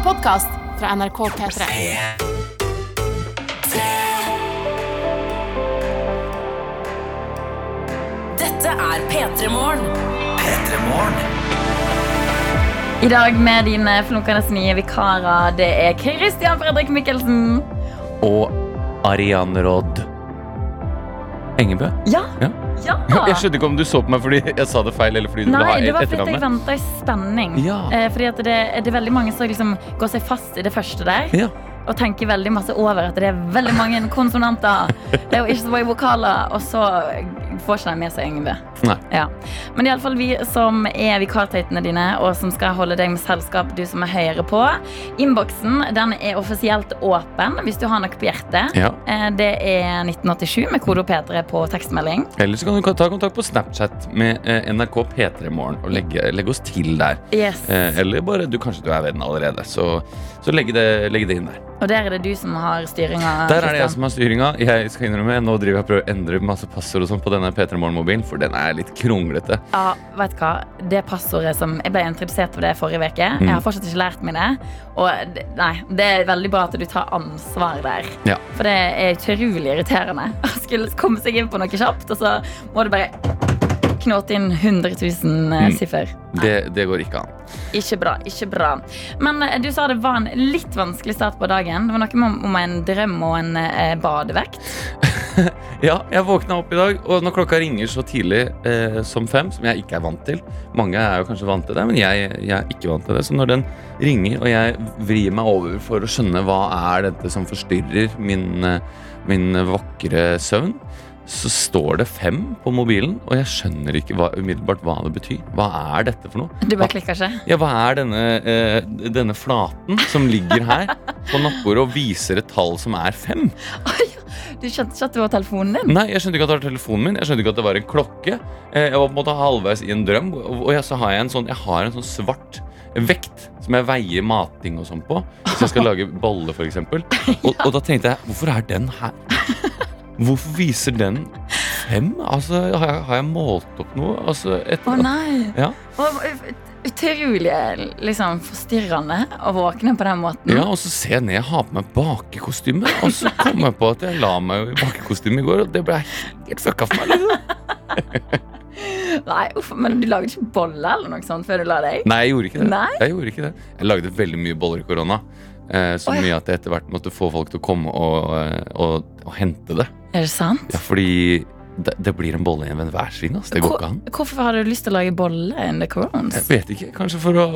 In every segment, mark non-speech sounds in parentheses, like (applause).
en podkast fra NRK P3. Dette er P3 Morgen. I dag med dine flunkende nye vikarer, det er Christian Fredrik Mikkelsen. Og Arian Rodd Engebø. Ja. Ja. Ja. (laughs) Jeg skjønte ikke om du så på meg fordi jeg sa det feil, eller fordi du ville ha Nei, det var fordi jeg venta i spenning. Ja. Eh, fordi at det, det er veldig mange som liksom går seg fast i det første der. Ja. Og tenker veldig masse over at det er veldig mange konsonanter. (laughs) Det er jo ikke så mange vokaler. Og så får ikke den med seg Engebø. Nei. Ja. Men iallfall vi som er vikartøytene dine, og som skal holde deg med selskap, du som er høyere på. Innboksen den er offisielt åpen hvis du har noe på hjertet. Ja. Eh, Det er 1987 med kode P3 på tekstmelding. Eller så kan du ta kontakt på Snapchat med eh, NRK P3 Morgen og legge, legge oss til der. Yes. Eh, eller bare du, kanskje du er venn allerede, så, så legg, det, legg det inn der. Og der er det du som har styringa. Der er det jeg som har styringa. Jeg skal innrømme, Nå driver jeg og prøver å endre masse passord og sånn på denne P3 Morgen-mobilen, for den er litt kronglete. Ja, vet hva? Det passordet som Jeg ble introdusert for det forrige uke. Mm. Jeg har fortsatt ikke lært meg det. Og nei, det er veldig bra at du tar ansvar der. Ja. For det er utrolig irriterende å skulle komme seg inn på noe kjapt, og så må du bare knote inn 100 000 eh, Mm. siffer. Det, det går ikke an. Ikke bra. ikke bra Men eh, du sa det var en litt vanskelig start på dagen. Det var noe om, om en drøm og en eh, badevekt. (laughs) Ja, jeg våkna opp i dag, og når klokka ringer så tidlig eh, som fem, som jeg ikke er vant til Mange er jo kanskje vant til det, men jeg, jeg er ikke vant til det. Så når den ringer, og jeg vrir meg over for å skjønne hva er dette som forstyrrer min, eh, min vakre søvn, så står det fem på mobilen, og jeg skjønner ikke hva, umiddelbart hva det betyr. Hva er dette for noe? Du bare klikker seg? Ja, hva er denne, eh, denne flaten som ligger her på nattbordet og viser et tall som er fem? Du skjønte ikke at det var telefonen din? Nei, jeg skjønte ikke at det var telefonen min. Jeg skjønte ikke at det var en klokke. Eh, Jeg var på en måte halvveis i en drøm, og og jeg, så har jeg en sånn, jeg har en sånn svart vekt som jeg veier matting og sånn på. Hvis jeg skal lage bolle, f.eks. Og, og da tenkte jeg, hvorfor er den her? Hvorfor viser den fem? Altså, har jeg, har jeg målt opp noe? Altså, et, Å nei. Ja. Og Utrolig liksom, forstyrrende å våkne på den måten. Ja, og så ser jeg ned, jeg har på meg bakekostyme, og så kom jeg på at jeg la meg i bakekostyme i går, og det ble helt fucka for meg. Liksom. (laughs) Nei, uff, Men du lagde ikke boller eller noe sånt før du la deg? Nei, jeg gjorde ikke det. Nei? Jeg gjorde ikke det. Jeg lagde veldig mye boller i korona. Eh, så ja. mye at jeg etter hvert måtte få folk til å komme og, eh, og, og hente det. Er det sant? Ja, fordi det, det blir en bolle igjen ved hver sving. Altså. Det går ikke an. Hvorfor har du lyst til å lage bolle in the corones? Jeg vet ikke. Kanskje for å,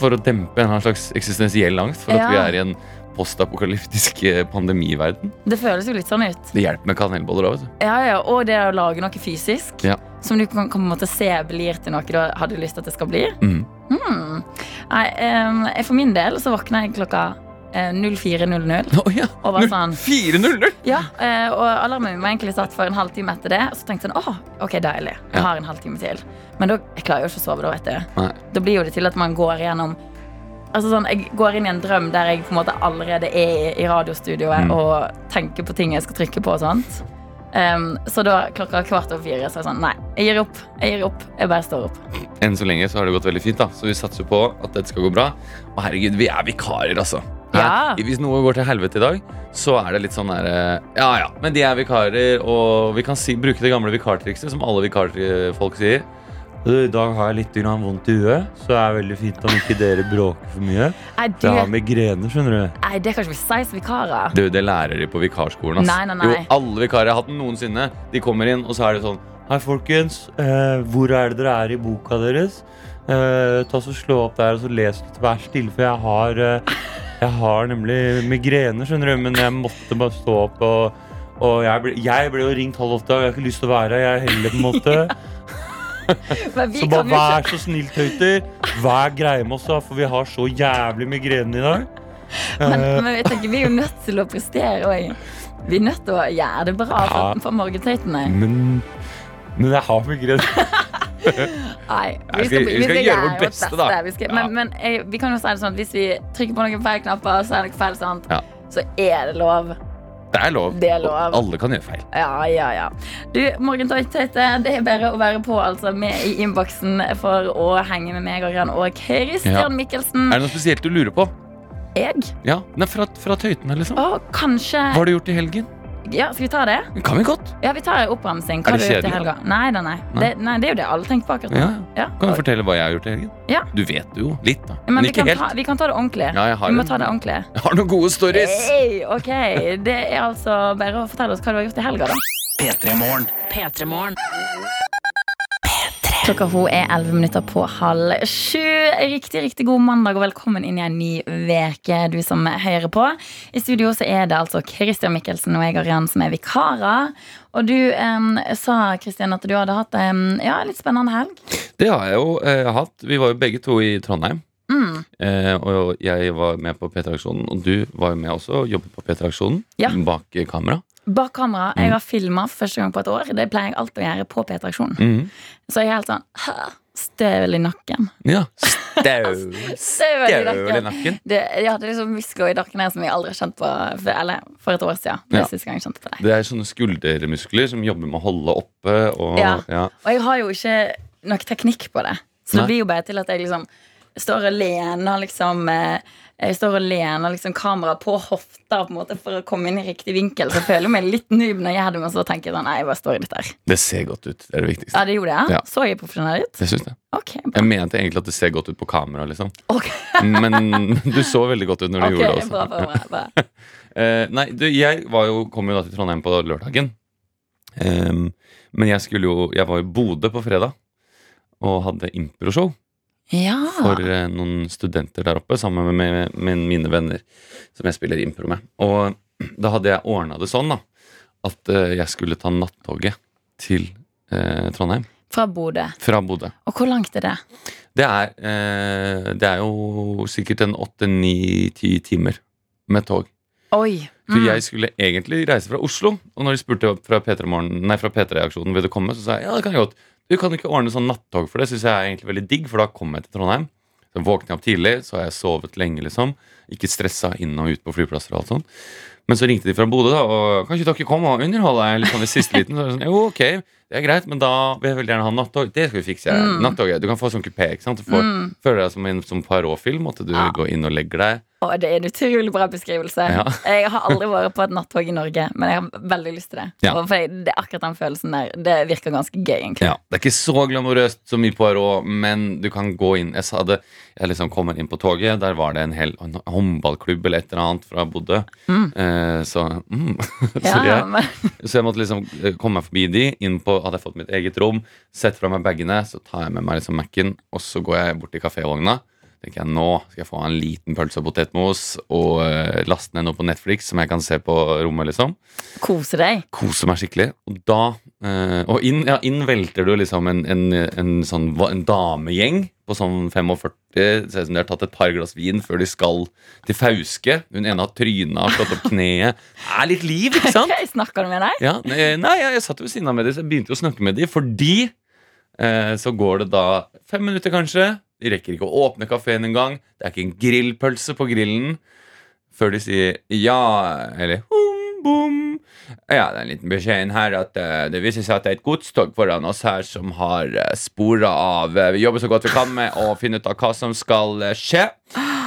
for å dempe en slags eksistensiell angst for at vi er i en postapokalyptisk eh, pandemiverden. Det føles jo litt sånn ut. Det hjelper med kanelboller òg. Ja, ja, Og det å lage noe fysisk Ja. som du kan, kan se blir til noe du hadde lyst til at det skal bli. Mm. Hmm. Nei, um, for min del så våkna jeg klokka 04.00. Oh, ja. Og var sånn 04.00? Ja, eh, og alarmen var egentlig satt for en halvtime etter det. Og så tenkte jeg sånn, åh, ok, deilig. Jeg har en halvtime til. Men da, jeg klarer jo ikke å sove da, vet du. Nei. Da blir jo det til at man går gjennom Altså sånn, Jeg går inn i en drøm der jeg på en måte allerede er i radiostudioet Mm. og tenker på ting jeg skal trykke på og sånt. Um, så da klokka kvart over fire så er jeg sånn Nei, jeg gir opp. Jeg gir opp. Jeg bare står opp. Enn så lenge så har det gått veldig fint, da. Så vi satser på at dette skal gå bra. Og herregud, vi er vikarer, altså. Ja. Hvis noe går til helvete i dag, så er det litt sånn derre Ja ja, men de er vikarer, og vi kan si, bruke det gamle vikartrikset som alle vikarfolk sier. «Du, I dag har jeg litt grann vondt i huet, så det er veldig fint om ikke dere bråker for mye. Nei, du, Jeg har migrene, skjønner du. nei, det kan ikke vi si som vikarer. Du, Det lærer de på vikarskolen. Ass. Nei, nei, nei. Jo, alle vikarer jeg har hatt noensinne, de kommer inn, og så er det sånn Hei, folkens. Eh, hvor er det dere er i boka deres? Eh, ta så Slå opp der og så les litt. Vær stille, for jeg har, eh, jeg har nemlig migrene, skjønner du. Men jeg måtte bare stå opp. Og, og jeg, ble, jeg ble jo ringt halv åtte, og jeg har ikke lyst til å være her. Jeg er heller på en måte. (laughs) Så bare vær så snill, tøyter. Vær greie med oss, da, for vi har så jævlig migrene i dag. Men, Eh, men jeg tenker, vi er jo nødt til å prestere òg. Vi er nødt til å gjøre det bra for, for morgentøytene. men, men jeg har migrene. (laughs) (laughs) Nei, vi skal- vi skal gjøre vårt beste, da. Vi, skal, men, men jeg, vi kan jo si det sånn at hvis vi trykker på noen feil knapper, så er det feil, sant? Ja. så er det lov. Det er lov. Det er lov. Og Alle kan gjøre feil. Ja, ja, ja. Du, Morgentøyte, det er bare å være på altså, med i innboksen for å henge med meg og Jan og Christian Ja. Mikkelsen. Er det noe spesielt du lurer på? Jeg? Ja, Nei, fra, fra Tøytene, liksom. Å, kanskje Hva har du gjort i helgen? Ja, Skal vi ta det? Kan vi godt. Ja, vi tar oppramsing. Hva Er det du gjort i kjedelig? helga? Nei, nei, nei. Nei. Det, nei, det er jo det alle tenker på akkurat nå. Ja. Ja. Kan du fortelle hva jeg har gjort i helgen? Ja. Du vet det jo litt, da. Men, Men, ikke kan helt. ta, vi kan ta det ordentlig. Ja, jeg har vi må en- ta det ordentlig. Jeg har noen gode stories. Hey, ok, Det er altså bare å fortelle oss hva du har gjort i helga, da. P3morgen. P3morgen. Klokka hun er 11 minutter på halv sju. Riktig, riktig god mandag og velkommen inn i en ny veke, du som hører på. I studio så er det altså Christian Mikkelsen og jeg Arian som er vikarer. Og du eh, sa Christian, at du hadde hatt en ja, litt spennende helg. Det har jeg jo eh, hatt. Vi var jo begge to i Trondheim. Mm. Eh, og jeg var med på P3-aksjonen, og du var jo med også og jobbet på P3-aksjonen. Ja. Bak kamera. Bak kamera. Mm. Jeg har filma for første gang på et år. Det pleier jeg alltid å gjøre på P3-aksjonen. Mhm. Så jeg er helt sånn støvel i nakken. Ja. (laughs) støv, Støvel i nakken. nakken. Det, jeg hadde liksom muskler i nakken her som jeg aldri har kjent på for, Eller for et år siden. Det Ja. siste gang jeg kjente på det. Det er sånne skuldermuskler som jobber med å holde oppe. Og, Ja. ja. Og jeg har jo ikke nok teknikk på det. Så Nei. det blir jo bare til at jeg liksom står og lener liksom eh, Jeg står og lener liksom kameraet på hofta på en måte for å komme inn i riktig vinkel. Så jeg føler meg litt noob når jeg gjør det, men så tenker jeg sånn Nei, jeg bare står i dette her. Det ser godt ut. Det er det viktigste. Ja, det gjorde jeg. Ja. Så jeg profesjonell ut? Jeg synes det. Okay. Jeg mente egentlig at det ser godt ut på kamera, liksom. Okay. (laughs) Men du så veldig godt ut når du okay, gjorde det også. bra, bra, bra, bra. (laughs) Eh, nei, du, jeg var jo, kom jo da til Trondheim på lørdagen. Um, men jeg skulle jo Jeg var i Bodø på fredag og hadde improshow Ja. for eh, noen studenter der oppe sammen med, med, mine venner som jeg spiller impro med. Og (clears throat) da hadde jeg ordna det sånn da at eh, jeg skulle ta nattoget til eh, Trondheim Fra Bodø. fra Bodø. Og hvor langt er det? Det er, eh, det er jo sikkert en åtte, ni, ti timer med tog. Oi. For Mm. jeg skulle egentlig reise fra Oslo, og når de spurte fra P3-morgen- nei, fra P3-aksjonen vil du komme, så sa jeg ja, det kan jeg godt. Du kan ikke ordne sånn nattog, for det syns jeg er egentlig veldig digg, for da kommer jeg til Trondheim. Så våkner jeg opp tidlig, så har jeg sovet lenge, liksom. Ikke stressa inn og ut på flyplasser og alt sånt. Men så ringte de fra Bodø, da, og kan ikke dere komme og underholde litt sånn i siste liten? Så er det sånn, jo, ok, det er greit, men da vil jeg veldig gjerne ha nattog. Det skal vi fikse. Mm. Nattoget. Du kan få sånn kupé, ikke sant. Du får, Mm. føler deg som en som Poirot-film, at du Ja. går inn og legger deg. Å, det er en utrolig bra beskrivelse. Ja. Jeg har aldri vært på et nattog i Norge, men jeg har veldig lyst til det. Ja. For jeg, det er akkurat den følelsen der. Det virker ganske gøy, egentlig. Ja, Det er ikke så glamorøst som i Poirot, men du kan gå inn Jeg sa det, jeg liksom kommer inn på toget, der var det en hel en håndballklubb eller et eller annet fra Bodø. Mm. Eh, så, mm. (laughs) så, jeg, så jeg måtte liksom eh, komme meg forbi de. Inn på, hadde jeg fått mitt eget rom, sett fra meg bagene, så tar jeg med meg liksom Mac-en, og så går jeg bort til kafévogna. tenker jeg Nå skal jeg få en liten pølse og potetmos og uh, laste ned noe på Netflix som jeg kan se på rommet. liksom kose deg. kose meg skikkelig. Og da eh, Og inn, ja, inn velter du liksom en, en, en sånn en damegjeng på sånn 45. Det ser ut som de har tatt et par glass vin før de skal til Fauske. Hun ene har tryna, slått opp kneet. Det er litt liv, ikke sant? (laughs) Snakker du med deg? Ja, nei, nei, jeg, satt ved siden av med dem, så jeg begynte å snakke med dem fordi uh, så går det da fem minutter, kanskje. De rekker ikke å åpne kafeen engang. Det er ikke en grillpølse på grillen før de sier ja, eller hum, bom. Ja, det er en liten beskjed inn her at uh, det viser seg at det er et godstog foran oss her som har uh, spora av Uh, Vi jobber så godt vi kan med å finne ut av hva som skal uh, skje,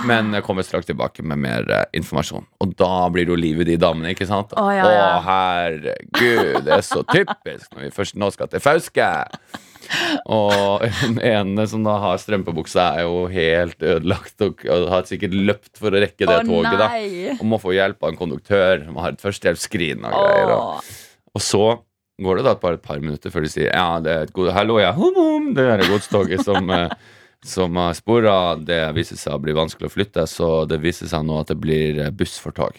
men eh, kommer straks tilbake med mer eh, informasjon. Og da blir det jo liv i de damene, ikke sant? Å, ja, ja. Å, herregud, det er så typisk når vi først nå skal til Fauske. Og (laughs) den ene som da har strømpebuksa, er jo helt ødelagt og, og har sikkert løpt for å rekke det oh, toget. da nei! Og må få hjelp av en konduktør som har et førstehjelpsskrin. Og, greier, og, og så går det da bare et par minutter før de sier Ja, det er et god Hallo, ja, hum, hum, det er godstoget som (laughs) eh, som har spora. Det viser seg å bli vanskelig å flytte, så det viser seg nå at det blir eh, buss for tog.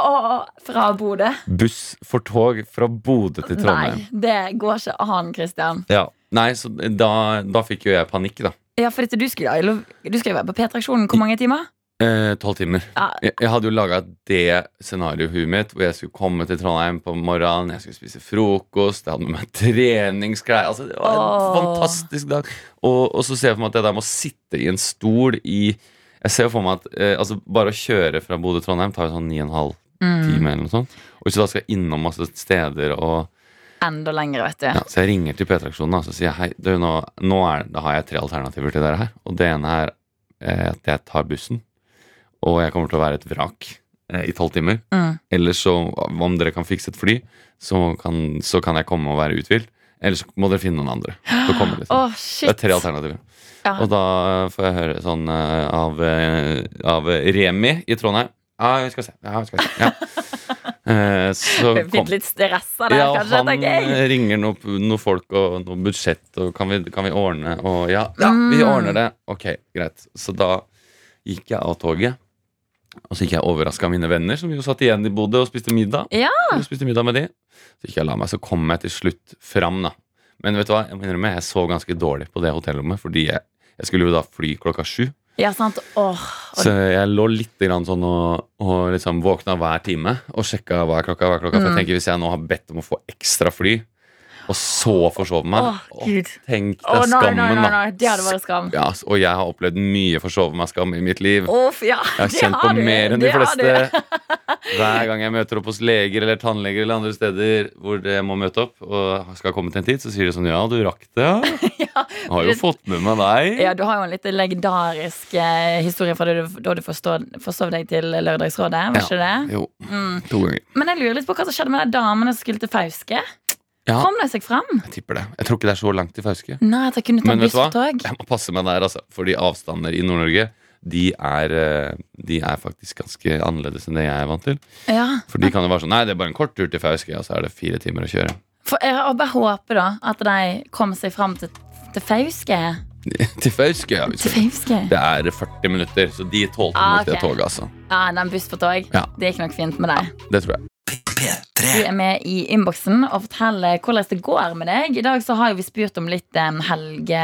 Åh, fra Bodø? Buss for tog fra Bodø til Trondheim. Nei, det går ikke an, Christian. Ja. Nei, så da, da fikk jo jeg panikk, da. Ja, for dette, du skulle du skulle være på P3-aksjonen hvor mange timer? Eh, Tolv timer. Ja, Jeg, jeg hadde jo laga det scenarioet i huet mitt, hvor jeg skulle komme til Trondheim på morgenen, jeg skulle spise frokost, jeg hadde med meg treningsklær. Altså, det var en Åh. fantastisk dag. Og, og så ser jeg for meg at det der med å sitte i en stol i Jeg ser for meg at eh, altså, bare å kjøre fra Bodø til Trondheim tar jo sånn ni og en halv mm, time. eller noe sånt Og hvis du da skal innom masse steder og enda lenger, vet du. ja, Så jeg ringer til P3-aksjonen og sier jeg, hei, du, nå, nå er, har jeg tre alternativer til dere her. Og det ene er eh, at jeg tar bussen. og jeg kommer til å være et vrak eh, i tolv timer. Mm. Eller så, om dere kan fikse et fly, så kan, så kan jeg komme og være uthvilt. Eller så må dere finne noen andre. Så kommer komme, liksom. Åh, Det er tre alternativer. Ja. Og da får jeg høre sånn eh, av, eh, av Remi i Trondheim. Ja, vi skal se. Ja, vi skal se. Ja. (laughs) Eh, så kom, litt stressa der, ja, kanskje. han ringer noen noe folk og noe budsjett, og kan vi, kan vi ordne? Og ja, ja, vi Mm. ordner det. Ok, greit. Så da gikk jeg av toget. Og så gikk jeg overraska mine venner, som jo satt igjen i Bodø og spiste middag. Ja. Og spiste middag med de Så gikk jeg og la meg, så kom jeg til slutt fram, da. Men vet du hva, jeg må innrømme, jeg så ganske dårlig på det hotellrommet, fordi jeg, jeg skulle jo da fly klokka sju. Ja, sant. Åh, Så jeg lå litt grann sånn og, og liksom våkna hver time og sjekka hva er klokka. Hva er klokka For Mm. jeg tenker Hvis jeg nå har bedt om å få ekstra fly, og så forsove meg Åh, åh, Gud. Tenk deg Å, nei, skammen, nei, nei. Det hadde vært skam. Ja, og jeg har opplevd mye forsove meg-skam i mitt liv. Åh, ja, Jeg har kjent på du. mer enn de Det fleste. (laughs) Hver gang jeg møter opp hos leger eller tannleger eller andre steder hvor jeg må møte opp, og skal komme til en tid, så sier de sånn Ja, du rakk det, ja. (laughs) Ja, har jo fått med meg deg. Ja, du har jo en litt legendarisk eh, historie fra du, da du forsov deg til Lørdagsrådet. Var Ja. ikke det? Jo, Mm. to ganger. Men jeg lurer litt på hva som skjedde med de damene som skulle til Fauske. Ja. Kom de seg fram? Jeg tipper det. Jeg tror ikke det er så langt til Fauske. Nei, at jeg kunne ta Men vet du hva? tog. Jeg må passe meg der, altså. Fordi avstander i Nord-Norge, de er, eh, de er faktisk ganske annerledes enn det jeg er vant til. Ja. For de kan jo være sånn Nei, det er bare en kort tur til Fauske, og så er det fire timer å kjøre. For jeg bare håper da at de kom seg fram til, til Fauske. (laughs) til Fauske, ja. Til Fauske. det er 40 minutter, så de tålte Ah, nok det ok. toget, altså. Ja, den buss på tog. Ja. Det gikk nok fint med deg. Ja, Det tror jeg. Du er med i innboksen og forteller hvordan det går med deg. I dag så har vi spurt om litt um, helge...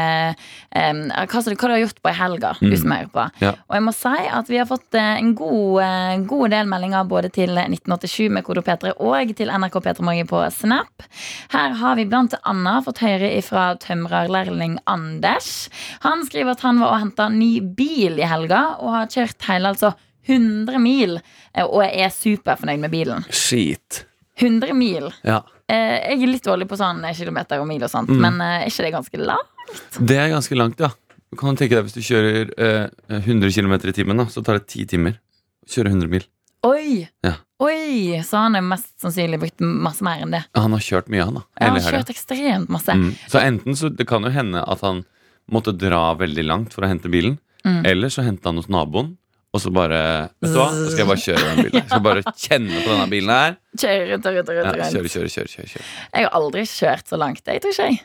Um, hva, som- hva du har gjort på i helga, du Mm. som hører på. Ja. Og jeg må si at vi har fått eh, en god, uh, god del meldinger både til 1987 med Kodo P3 og til NRK P3 Morgen på Snap. Her har vi blant annet fått høre ifra tømrerlærling Anders. Han skriver at han var og henta ny bil i helga og har kjørt hele altså 100 mil eh, og er superfornøyd med bilen. Skit. 100 mil. Ja. Eh, jeg er litt dårlig på sånn eh, kilometer og mil og sånt, Mm. men eh, er ikke det ganske langt? Det er ganske langt, ja. Du kan tenke deg Hvis du kjører eh, 100 km i timen, da, så tar det 10 timer å kjøre 100 mil. Oi! Ja. Oi! Så han har mest sannsynlig brukt masse mer enn det. Han har kjørt mye, han. da Ja, han har kjørt ekstremt masse. Mm. Så enten så Det kan jo hende at han måtte dra veldig langt for å hente bilen. Mm. Eller så henta han hos naboen, og så bare Vet du hva, så skal jeg bare kjøre den bilen. Jeg skal bare kjenne på denne bilen her. Kjøre rundt og rundt og Ja, rundt. og kjøre, kjøre, kjøre, kjøre, kjøre. Jeg har aldri kjørt så langt. Jeg tror ikke jeg.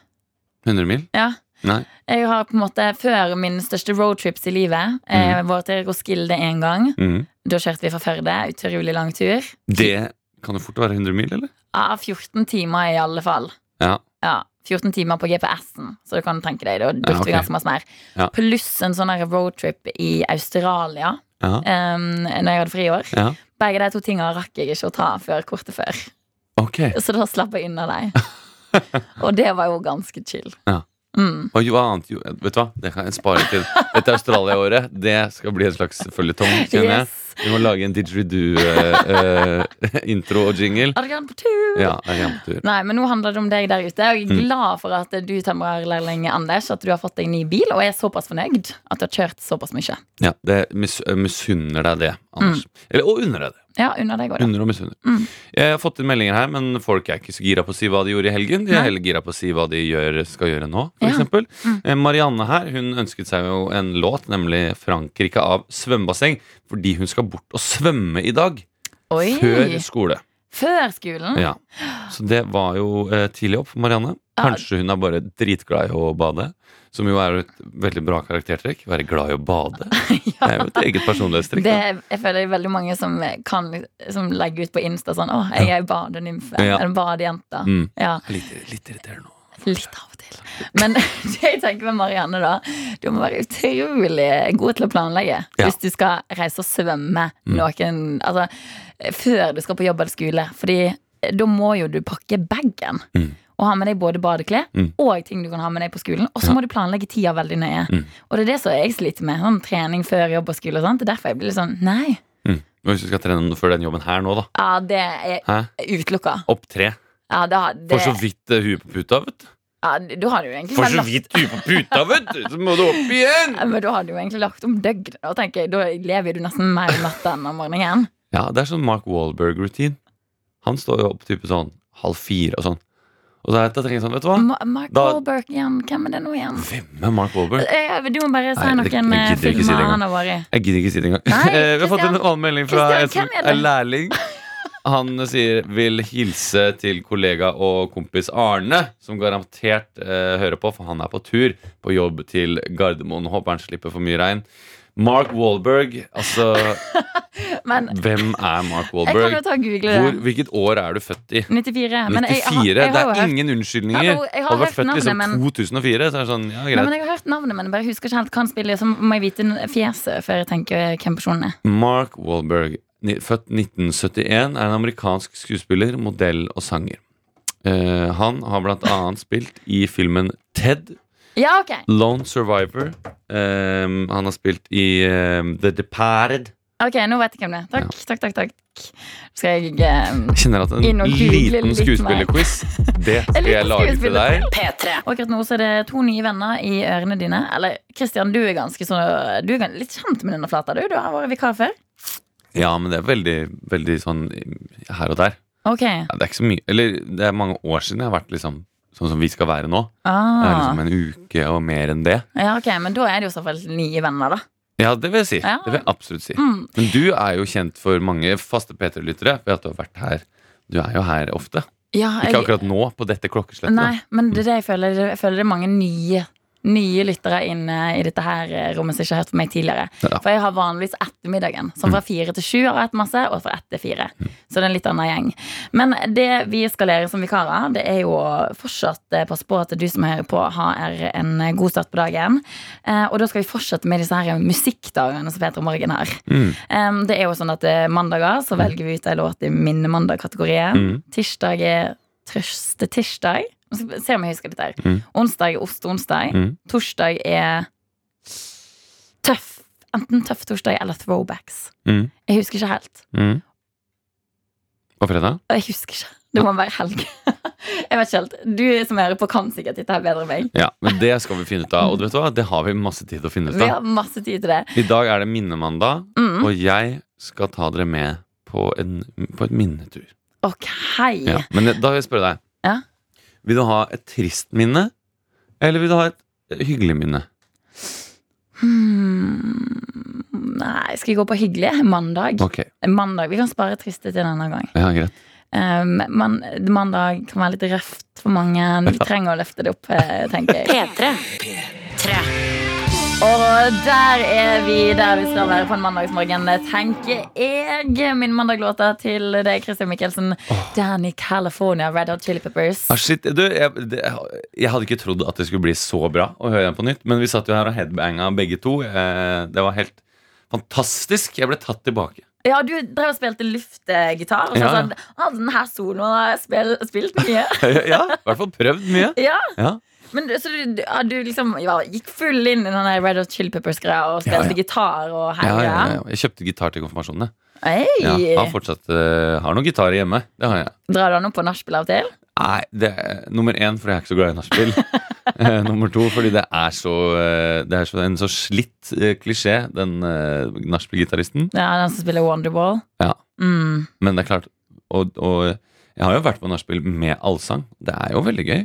100 mil? Ja. Nei. Jeg har på en måte Før min største roadtrips i livet eh, var til Roskilde en gang. Mm. Da kjørte vi fra Førde. Utrolig lang tur. Det kan jo fort være 100 mil, eller? Ja, 14 timer i alle fall. Ja. Ja, 14 timer på GPS-en, så du kan tenke deg. Da brukte ok. vi ganske masse mer. Ja. Pluss en sånn roadtrip i Australia Ja. um, når jeg hadde friår. ja. Begge de to tingene rakk jeg ikke å ta før kortet før. Okay. Så da slapp jeg unna dem. (laughs) Og det var jo ganske chill. Ja. Mm. Og jo annet jo, Vet du hva, det kan jeg spare til dette Australia-året. Det skal bli en slags føljetong, kjenner jeg. Vi må lage en didgeridoo-intro og jingle. Adrian på tur! Ja, er på tur. Nei, men nå handler det om deg der ute. Jeg er Mm. glad for at du tømrerlærling Anders At du har fått deg ny bil og er såpass fornøyd at du har kjørt såpass mye. Ja, det mis misunner deg det, Anders. Eller, og unner deg det. Ja, under deg går det. Under og misunner. Mm. Jeg har fått inn meldinger her, men folk er ikke så gira på å si hva de gjorde i helgen. De er heller gira på å si hva de gjør, skal gjøre nå, for Ja. Mm. Eh, Marianne her, hun ønsket seg jo en låt, nemlig 'Frankrike' av svømmebasseng, fordi hun skal bort og svømme i dag. Oi! Før skole. Før skolen? Ja. Så det var jo eh, tidlig opp for Marianne. Ja. Kanskje hun er bare dritglad i å bade. Som jo er et veldig bra karaktertrekk. Være glad i å bade. (laughs) Det er jo et eget personlighetstrekk. Det, jeg føler det er veldig mange som kan Som legger ut på Insta sånn 'Å, jeg er badenymfe'. Ja. En badejente. Mm. Ja, Litt, litt irriterende. Litt av og til. Men (laughs) det jeg tenker med Marianne, da Du må være utrolig god til å planlegge Ja. hvis du skal reise og svømme Mm. noen Altså før du skal på jobb eller skole. Fordi da må jo du pakke bagen. Mm. Og ha med deg både badeklær Mm. og ting du kan ha med deg på skolen. Og så Ja. må du planlegge tida veldig nøye. Mm. Og det er det som jeg sliter med. Sånn trening før jobb og skole og sånt. Det er derfor jeg blir litt sånn Nei. Mm. Men hvis du skal trene før den jobben her nå, da? Ja, det er utelukka. Opp tre. Ja, det, det, For så vidt eh, huet på puta, vet du. Ja, du har jo egentlig For så vidt huet på puta, vet du, så må du opp igjen! men da har du jo egentlig lagt om døgnet. Da tenker da lever du nesten mer i natta enn om morgenen. Ja, det er sånn Mark Wahlberg-rutin. Han står jo opp type sånn halv fire og sånn. Og da tenker jeg sånn, vet du hva? Ma Mark Da- Wahlberg igjen, hvem er det nå igjen? Hvem er Mark Wahlberg? Eh, Du må bare si noen jeg eh, si filmer han har vært i. Jeg gidder ikke si det engang. Nei, (laughs) Vi har fått en annen melding fra en lærling. (laughs) Han sier vil hilse til kollega og kompis Arne, som garantert eh, hører på, for han er på tur på jobb til Gardermoen. Håper han slipper for mye regn. Mark Wahlberg, altså (laughs) Men Hvem er Mark jeg kan jo ta og google Hvor, hvilket år er du født i? 94. Men jeg, 94? har- jeg det er ingen unnskyldninger. Jeg har du vært født i liksom men- 2004, så er det sånn, ja, Nei, greit. men Jeg har hørt navnet, men jeg bare husker ikke helt hva han spiller. Så må jeg vite fjeset før jeg tenker hvem personen er. Mark Wahlberg, ni- født 1971, er en amerikansk skuespiller, modell og sanger. Uh, han har blant annet spilt i filmen Ted, Ja, ok Lone Survivor. Um, han har spilt i um, The Departed. Ok, nå vet jeg hvem det er. Takk, takk, takk. takk Skal jeg um, kjenner at en liten skuespillerquiz, det (laughs) skal jeg lage til deg. P3. Akkurat nå så er det to nye venner i ørene dine. Eller Christian, du er ganske sånn Du er litt kjent med denne flata, du. Du har vært vikar før. Ja, men det er veldig, veldig sånn her og der. Ok. Ja, det er ikke så mye Eller det er mange år siden jeg har vært liksom sånn som vi skal være nå. Det er Ah. liksom en uke og mer enn det. Ja, ok, Men da er det jo i så fall nye venner, da. Ja, det vil jeg si. Ja. Det vil jeg absolutt si. Mm. Men du er jo kjent for mange faste P3-lyttere ved at du har vært her. Du er jo her ofte. Ja, Ikke akkurat nå, på dette klokkeslettet. Nei, men det er det jeg føler. Jeg føler det er mange nye Nye lyttere inn i dette her eh, rommet som ikke har hørt på meg tidligere. Ja. For jeg har vanligvis ettermiddagen. Som fra fire til sju har jeg hatt masse, og fra ett til fire. Så det er en litt annen gjeng. Men det vi skal lære som vikarer, det er jo fortsatt eh, passe på at du som hører på, har en eh, god start på dagen. Eh, Og da skal vi fortsette med disse her musikkdagene som Peter Morgen har. Mm. Det er jo sånn at eh, mandager så velger vi ut en låt i minnemandag-kategorien. Mm. Tirsdag er trøste Se om jeg husker dette her. Mm. Onsdag er osteonsdag. Mm. Torsdag er tøff. Enten tøff torsdag eller throwbacks. Mm. Jeg husker ikke helt. Mm. Og fredag? Jeg husker ikke. Det må være helg. (laughs) jeg vet ikke helt. Du som hører på, kan sikkert dette her bedre enn meg. Ja, men det skal vi finne ut av. Og du vet hva? det har vi masse tid til å finne ut av. Vi har masse tid til det. I dag er det minnemandag, Mm. og jeg skal ta dere med på, en, på et minnetur. Ok. Ja. Men da vil jeg spørre deg. Ja. Vil du ha et trist minne, eller vil du ha et hyggelig minne? Hmm. Nei, skal vi gå på hyggelig? Mandag. Okay. Mandag. Vi kan spare triste til en annen gang. ja, greit. Um, man, mandag kan være litt røft for mange. Vi trenger å løfte det opp, eh, tenker jeg. P3. Tre. Og der er vi der vi skal være på en mandagsmorgen, tenker jeg. Min mandagslåta til deg, Christian Michelsen. Danny California, Red Hot Chili Peppers. Ah, shit, du, jeg, det, jeg hadde ikke trodd at det skulle bli så bra å høre den på nytt, men vi satt jo her og headbanga begge to. Eh, det var helt fantastisk. Jeg ble tatt tilbake. Ja, du drev og spilte luftgitar. Og så Ja, sånn, ah, den her soloen har jeg spil, spilt mye. (laughs) ja, i hvert fall prøvd mye. ja, Ja. Men Så du, ja, du liksom ja, gikk full inn i den der Red Hot Chili Peppers-greia og spilte Ja, gitar og Ja, ja, ja. Jeg kjøpte gitar til konfirmasjonen. jeg. Har fortsatt uh, har noen gitarer hjemme. Det har jeg. Drar du den opp på nachspiel av og til? Nei, det er nummer én fordi jeg er ikke så glad i nachspiel. uh, (laughs) nummer to fordi det er så uh, Det er så, en så slitt klisjé, den uh, nachspiel-gitaristen. Ja, den som spiller Wonderwall? Ja. Mm. Men det er klart og, og jeg har jo vært på nachspiel med allsang. Det er jo veldig gøy.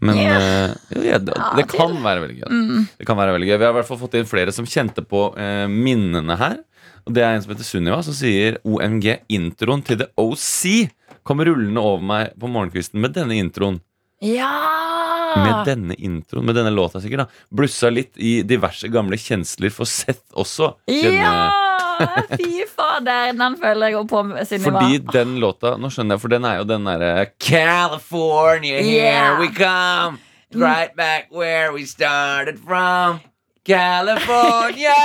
Men yeah. uh, ja, det, det kan være veldig gøy. Mm. Det kan være veldig gøy Vi har i hvert fall fått inn flere som kjente på uh, minnene her. Og det er en som heter Sunniva, som sier OMG, introen til The OC kom rullende over meg på morgenkvisten med denne introen. Ja! Med denne introen, med denne låta sikkert. da Blussa litt i diverse gamle kjensler for Seth også. Kjenne. Ja! Fy fader, den føler jeg går på Sunniva. Fordi den låta Nå skjønner jeg, for den er jo den derre California, here Yeah. we come. Right back where we started from. California,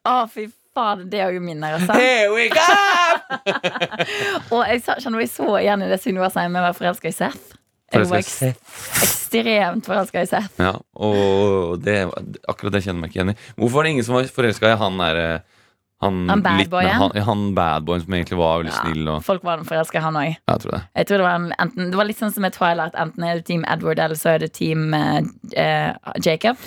(laughs) Å, fy fader, det er jo minner, altså. here we come. (laughs) Og jeg kjenner meg så igjen i det Sunniva sier med å være forelska i Seth. Jeg var i ekstremt forelska i Seth. Ja, og det, akkurat det kjenner jeg meg ikke igjen i. Hvorfor var det ingen som var forelska i han derre Han, Han bad boyen? Han, han bad som egentlig var veldig Ja, snill. Og, Folk var forelska, han òg. ja, jeg tror det. Jeg tror det var, en, enten, det var litt sånn som i Twilight. Enten er det Team Edward, eller så er det Team uh, uh, Jacob. (laughs)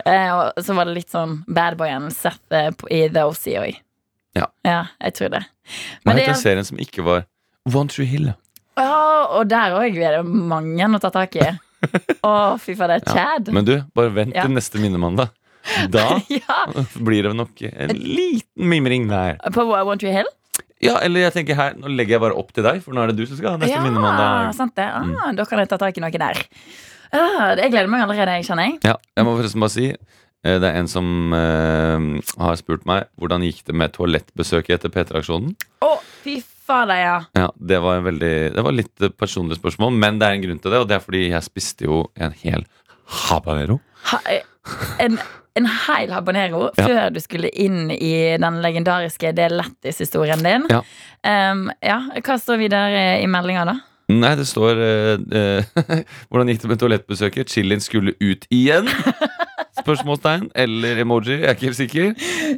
Eh, og så var det litt sånn badboyen Seth eh, på- i The OC òg. Ja. ja, jeg tror det. Hva Men det het den er, serien som ikke var One True Hill? Ja. og der òg er det mange å ta tak i. (laughs) Å, fy faen, det er Ja. Men du, bare vent til neste minnemandag. Da (laughs) ja, blir det nok en liten mimring der. På I Want You Hill? Ja, eller jeg tenker her, Nå legger jeg bare opp til deg, for nå er det du som skal ha neste ja, minnemandag. sant det. Mm. Ah, Da kan jeg ta tak i noe der. Ah, jeg gleder meg allerede, jeg kjenner jeg. Ja, jeg må forresten bare si Det er en som eh, har spurt meg hvordan gikk det med toalettbesøket etter P3-aksjonen. Å, fy fader, ja. Ja, det var, en veldig, det var litt eh, personlig spørsmål, men det er en grunn til det. Og det er fordi jeg spiste jo en hel habanero. Ha, en, en hel habanero Ja. før du skulle inn i den legendariske Det er lættis-historien din. Ja. Um, ja, Hva står videre i meldinga, da? Nei, det står eh, eh, (laughs) Hvordan gikk det med toalettbesøket? Chilien skulle ut igjen? (laughs) Spørsmålstegn. Eller emoji. Jeg er ikke helt sikker.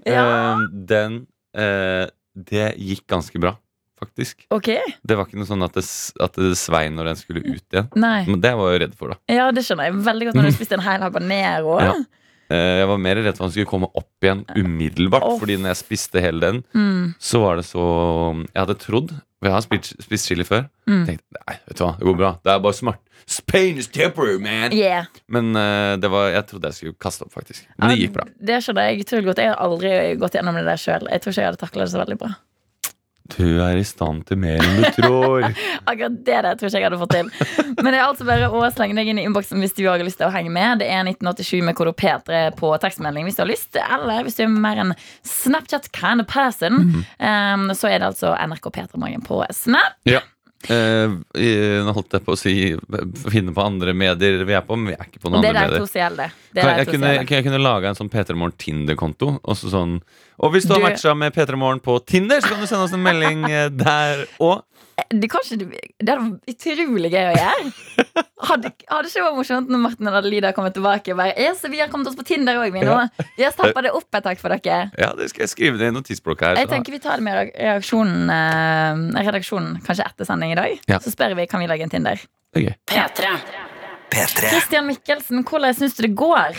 Ja. Eh, den eh, Det gikk ganske bra, faktisk. Okay. Det var ikke noe sånn at det, at det svei når den skulle ut igjen. Nei. Men det var jeg jo redd for, da. Ja, det skjønner jeg veldig godt når du spiste en hel habanero. Ja. Eh, Jeg var mer redd for at den skulle komme opp igjen umiddelbart. Oh. Fordi når jeg spiste hele den, Mm, så var det så Jeg hadde trodd For jeg har spist, spist chili før. mm. Tenkte, nei, vet du hva, det går bra. Det er bare smart. Spain is temporary, man! Yeah. Men uh, det var, jeg trodde jeg skulle kaste opp, faktisk. Men det gikk bra. Det skjønner jeg utrolig godt. Jeg har aldri gått gjennom det der sjøl. Jeg tror ikke jeg hadde takla det så veldig bra. Du er i stand til mer enn du tror. (laughs) Akkurat det der tror ikke jeg hadde fått til. Men det er altså bare å slenge deg inn i innboksen hvis du har lyst til å henge med. Det er 1987 med kode P3 på tekstmelding hvis du har lyst. Eller hvis du er mer en Snapchat kind of person, um, så er det altså NRK P3 Morgen på Snap. Ja. I- nå holdt jeg på å si finne på andre medier vi er på, men vi er ikke på noen andre medier. gjelder. Det er jeg, jeg, kunne, jeg kunne laga en sånn P3 Morgen Tinder-konto. Og så sånn Og hvis du har Du- matcha med P3 Morgen på Tinder, så kan du sende oss en melding eh, der òg. Det, kanskje, det hadde vært utrolig gøy å gjøre. Hadde, hadde ikke vært morsomt når Martin og Adelida kommer tilbake og bare yes, vi har kommet oss på Tinder òg, vi nå. Vi har stappa det opp et tak for dere. Ja, det skal jeg skrive ned i notisblokka her. Jeg tenker vi tar det med reaksjonen, eh, redaksjonen kanskje etter sending i dag. Ja. Så spør vi kan vi lage en Tinder. Det er. P3. P3. Christian Mikkelsen, hvordan syns du det går?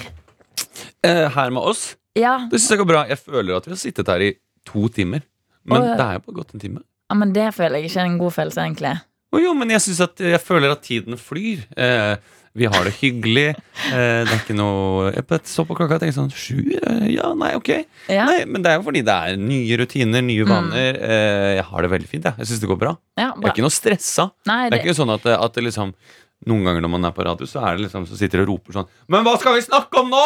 Eh, her med oss, Ja, det syns jeg går bra. Jeg føler at vi har sittet her i to timer. Men og, det er jo bare gått en time. Ja men det føler jeg ikke er en god følelse, egentlig. Å jo, men jeg, at, jeg føler at tiden flyr. Eh, vi har det hyggelig. Eh, det er ikke noe Jeg så på klokka og tenkte sånn Sju? Eh, ja, nei, ok. Ja, Nei, Men det er jo fordi det er nye rutiner, nye vaner. Eh, jeg har det veldig fint. Jeg, jeg syns det går bra. ja Jeg er ikke noe stressa. Nei, Det er ikke sånn at, at det liksom noen ganger når man er på radio, så er det liksom Så sitter og roper sånn Men hva skal vi snakke om nå?!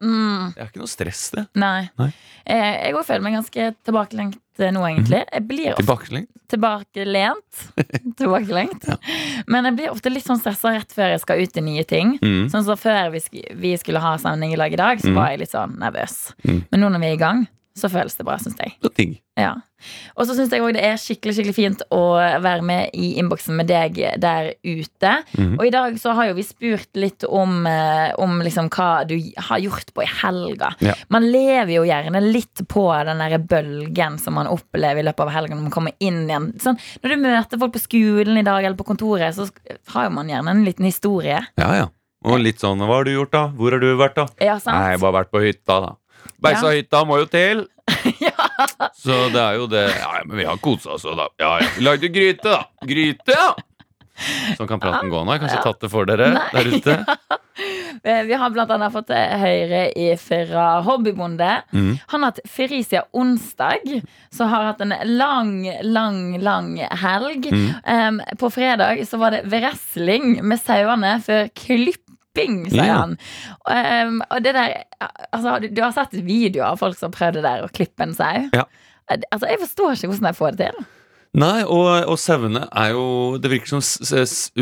mm, Det er ikke noe stress, det. nei. Nei. Eh, Jeg òg føler meg ganske tilbakelengt eh, nå, egentlig. Jeg blir ofte Tilbakelengt. tilbakelent. (laughs) tilbakelengt. Men jeg blir ofte litt sånn stressa rett før jeg skal ut i nye ting. Mm. Sånn så Før vi, sk vi skulle ha sending i lag i dag, så Mm. var jeg litt sånn nervøs. Mm. Men nå når vi er i gang, så føles det bra, syns jeg. Så. Ja. Og så syns jeg òg det er skikkelig skikkelig fint å være med i innboksen med deg der ute. Mhm. Og i dag så har jo vi spurt litt om, eh, om liksom hva du har gjort på i helga. Ja. Man lever jo gjerne litt på den der bølgen som man opplever i løpet av helgen når man kommer inn igjen. Sånn, når du møter folk på skolen i dag eller på kontoret, så har jo man gjerne en liten historie. Ja, ja. Og litt sånn Hva har du gjort, da? Hvor har du vært, da? Ja, sant? Nei, bare vært på hytta, da. Beisa-hytta må jo til. (laughs) Så det er jo det Ja, men vi har kosa oss, da. Ja, ja. Lagde gryte, da. Gryte, ja! Sånn kan praten gå nå. Jeg har kanskje Ja. tatt det for dere Nei. der ute. (laughs) Eh, Vi har blant annet fått eh, Høyre fra Hobbybonde. Mm. Han har hatt fri siden onsdag, så har hatt en lang, lang, lang helg. Mm. Um, på fredag så var det wrestling med sauene før klipping, sier Ja. han. Um, og det der Altså, du, du har sett videoer av folk som prøvde der å klippe en sau? Ja. Eh, Altså, jeg forstår ikke hvordan de får det til. Nei, og, og sauene er jo Det virker som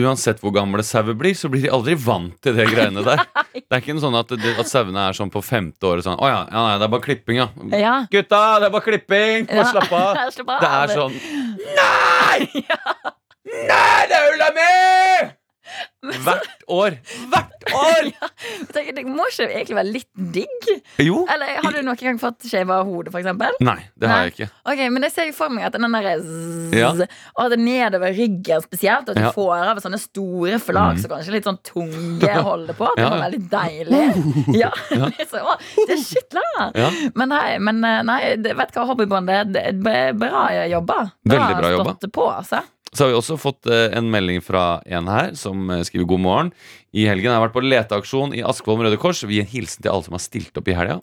uansett hvor gamle sauer blir, så blir de aldri vant til det greiene der. (laughs) Det er ikke sånn at, at sauene er sånn på femte året sånn Å ja, ja, nei, det er bare klipping, ja. Ja. Gutta, det er bare klipping! Bare Ja. slapp av. (laughs) Av. Det er sånn (laughs) Nei! Nei, det er ulla mi! Hvert år! (laughs) Hvert år! (laughs) ja, tenker, Det må ikke egentlig være litt digg? Jo. Eller Har du noen gang fått skjeva hodet, f.eks.? Nei, det har jeg ikke. Ok, Men jeg ser jo for meg at den der zzz, Ja. Og at det nedover ryggen spesielt, og at du Ja. Mm. får av sånne store flak så kanskje litt sånn tunge (laughs) holder på. Det Ja. må være litt deilig. Ja, det er så, å, det er skikkelig. Ja. Men nei, men eh, nei det, vet du hva, hobbybånd, det det er bra jobba. Veldig bra jobba. Stått på, altså. Så har vi også fått eh, en melding fra en her som eh, skriver god morgen. I helgen har jeg vært på leteaksjon i Askvoll Røde Kors. Vi gir en hilsen til alle som har stilt opp i helga.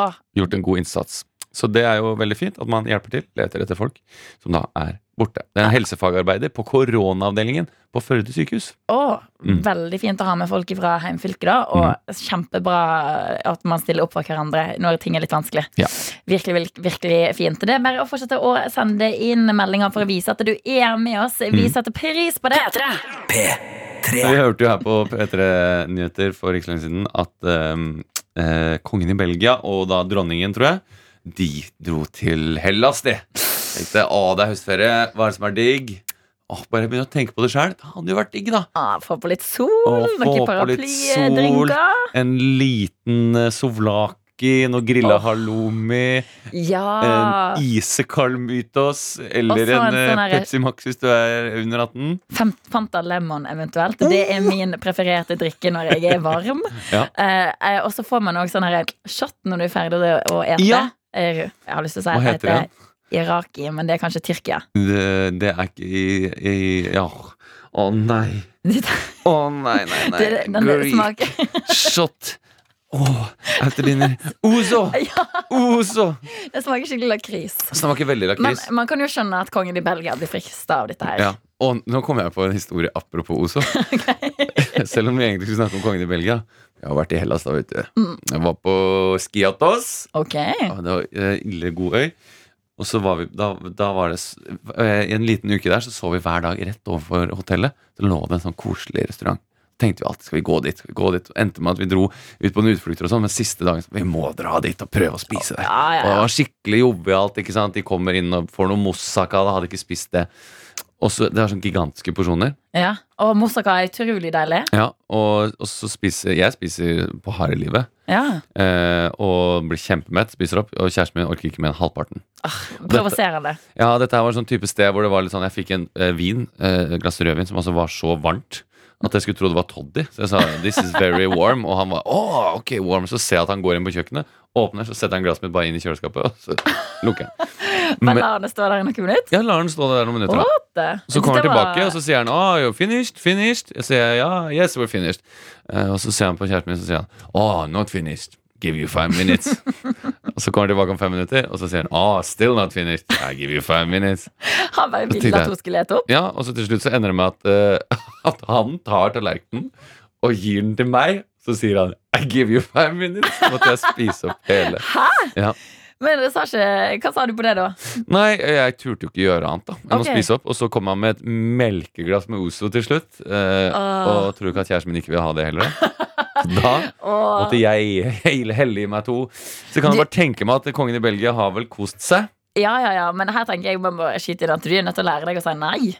Åh, Gjort en god innsats. Så det er jo veldig fint at man hjelper til. Leter etter folk som da er borte. Det er en helsefagarbeider på koronaavdelingen på Førde sykehus. Oh, Mm. Veldig fint å ha med folk fra heimfylket, da. Og kjempebra at man stiller opp for hverandre når ting er litt vanskelig. Ja. Virkelig, virkelig, fint. Det er bare å fortsette å sende inn meldinger for å vise at du er med oss. Mm. Vi setter pris på det. P3 Vi hørte jo her på P3 Nyheter for ikke så lenge siden at um, eh, kongen i Belgia, og da dronningen, tror jeg, de dro til Hellas, de. Tenkte å, det er høstferie, hva er det som er digg? Åh, bare begynne å tenke på det sjøl. Det hadde jo vært digg, da. Ah, få på litt sol, Å, få noen paraplydrinker. En liten uh, sovlak noe grilla halloumi, Ja. en isekald mytos, eller en en, eh, sånn Pepsi Max hvis du er under 18. Fanta Lemon eventuelt. Det er min prefererte drikke når jeg er varm. (laughs) Ja. Eh, eh, og så får man òg sånn shot når du er ferdig å- ete. Ja. Jeg, har lyst til å si Hva heter det Iraki, men det er kanskje Tyrkia. Det, det er ikke i, i Ja. Å nei. Å nei, nei, nei. det, den Greek shot. shot. Åh, Euterliner. Ozo! (laughs) Ja, Ozo! det smaker skikkelig lakris. Smaker veldig Men man kan jo skjønne at kongen i Belgia blir frista av dette her. Ja. Og nå kom jeg på en historie apropos Ozo. (laughs) (laughs) Selv om vi egentlig skulle snakke om kongen i Belgia. Jeg har vært i Hellas da, vet du. Mm. Jeg var på Skiatos. Okay. Det var eh, ille god øy. Og så var vi, da, da var det eh, I en liten uke der så så vi hver dag rett overfor hotellet. Så lå det en sånn koselig restaurant. Tenkte vi alltid skal vi gå dit. Skal vi gå dit Og Endte med at vi dro ut på en utflukter, og sånn, men siste dagen så, vi må dra dit og prøve å spise det. Ja, ja, Og det var skikkelig jovialt. ikke sant? De kommer inn og får noe moussaka. Da hadde ikke spist det. Og så, Det er sånn gigantiske porsjoner. ja. Og moussaka er utrolig deilig. Ja, og, og så spiser jeg spiser på harde livet. Ja. Eh, og blir kjempemett, spiser opp. Og kjæresten min orker ikke mer enn halvparten. Provoserende. Ja, dette her var en sånn type sted hvor det var litt sånn Jeg fikk en eh, vin, eh, glass rødvin, som altså var så varmt at jeg skulle tro det var toddy. Så jeg sa 'this is very warm', og han var 'å, ok, warm'. Så ser jeg at han går inn på kjøkkenet, åpner, så setter han glasset mitt bare inn i kjøleskapet, og så lukker han. (laughs) Men lar la det stå der i noen minutter. Ja, lar han stå der noen minutter. Så kommer han var- tilbake, og så sier han oh, you're finished, finished. Jeg sier ja, yes, we're finished. Eh, og så ser han på kjæresten min, og så sier han oh, not finished. Give you five minutes. (laughs) og så kommer han tilbake om fem minutter, og så sier han oh, still not finished. I give you five minutes. Han bare ville at hun skulle lete opp. Ja, og så til slutt så ender det med at, uh, (laughs) at han tar tallerkenen og gir den til meg. Så sier han I give you five minutes. Så måtte jeg spise opp hele. (laughs) Hæ? Ja. Men det sa ikke, hva sa du på det, da? Nei, jeg turte jo ikke gjøre annet da enn okay. å spise opp. Og så kom han med et melkeglass med Ozo til slutt. Eh, uh. Og tror ikke at kjæresten min ikke vil ha det heller. Da og måtte jeg helle i meg to. Så kan Du- bare tenke meg at kongen i Belgia har vel kost seg. Ja, ja, ja, men her tenker jeg man må skyte inn at du er nødt til å lære deg å si nei.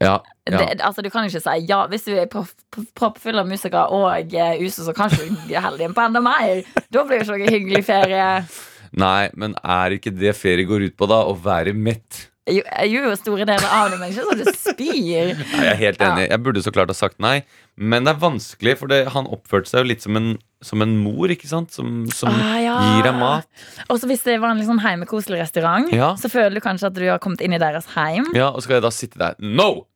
Ja, ja. Det, altså, du kan ikke si ja hvis du er proppfull av musikere og uh, USO, så kanskje du heller inn på enda mer. Da blir det ikke noe hyggelig ferie. Nei, men er ikke det ferie går ut på, da? Å være mett? Jo, jo store deler av det, men ikke sånn at det spyr. (laughs) Nei, jeg er helt enig. Jeg burde så klart ha sagt nei. Men det er vanskelig, for det, han oppførte seg jo litt som en, som en mor, ikke sant? Som, som Ah, ja. gir deg mat. Og så hvis det var en sånn heimekoselig restaurant, Ja. så føler du kanskje at du har kommet inn i deres heim. Ja, og så skal jeg da sitte der. No!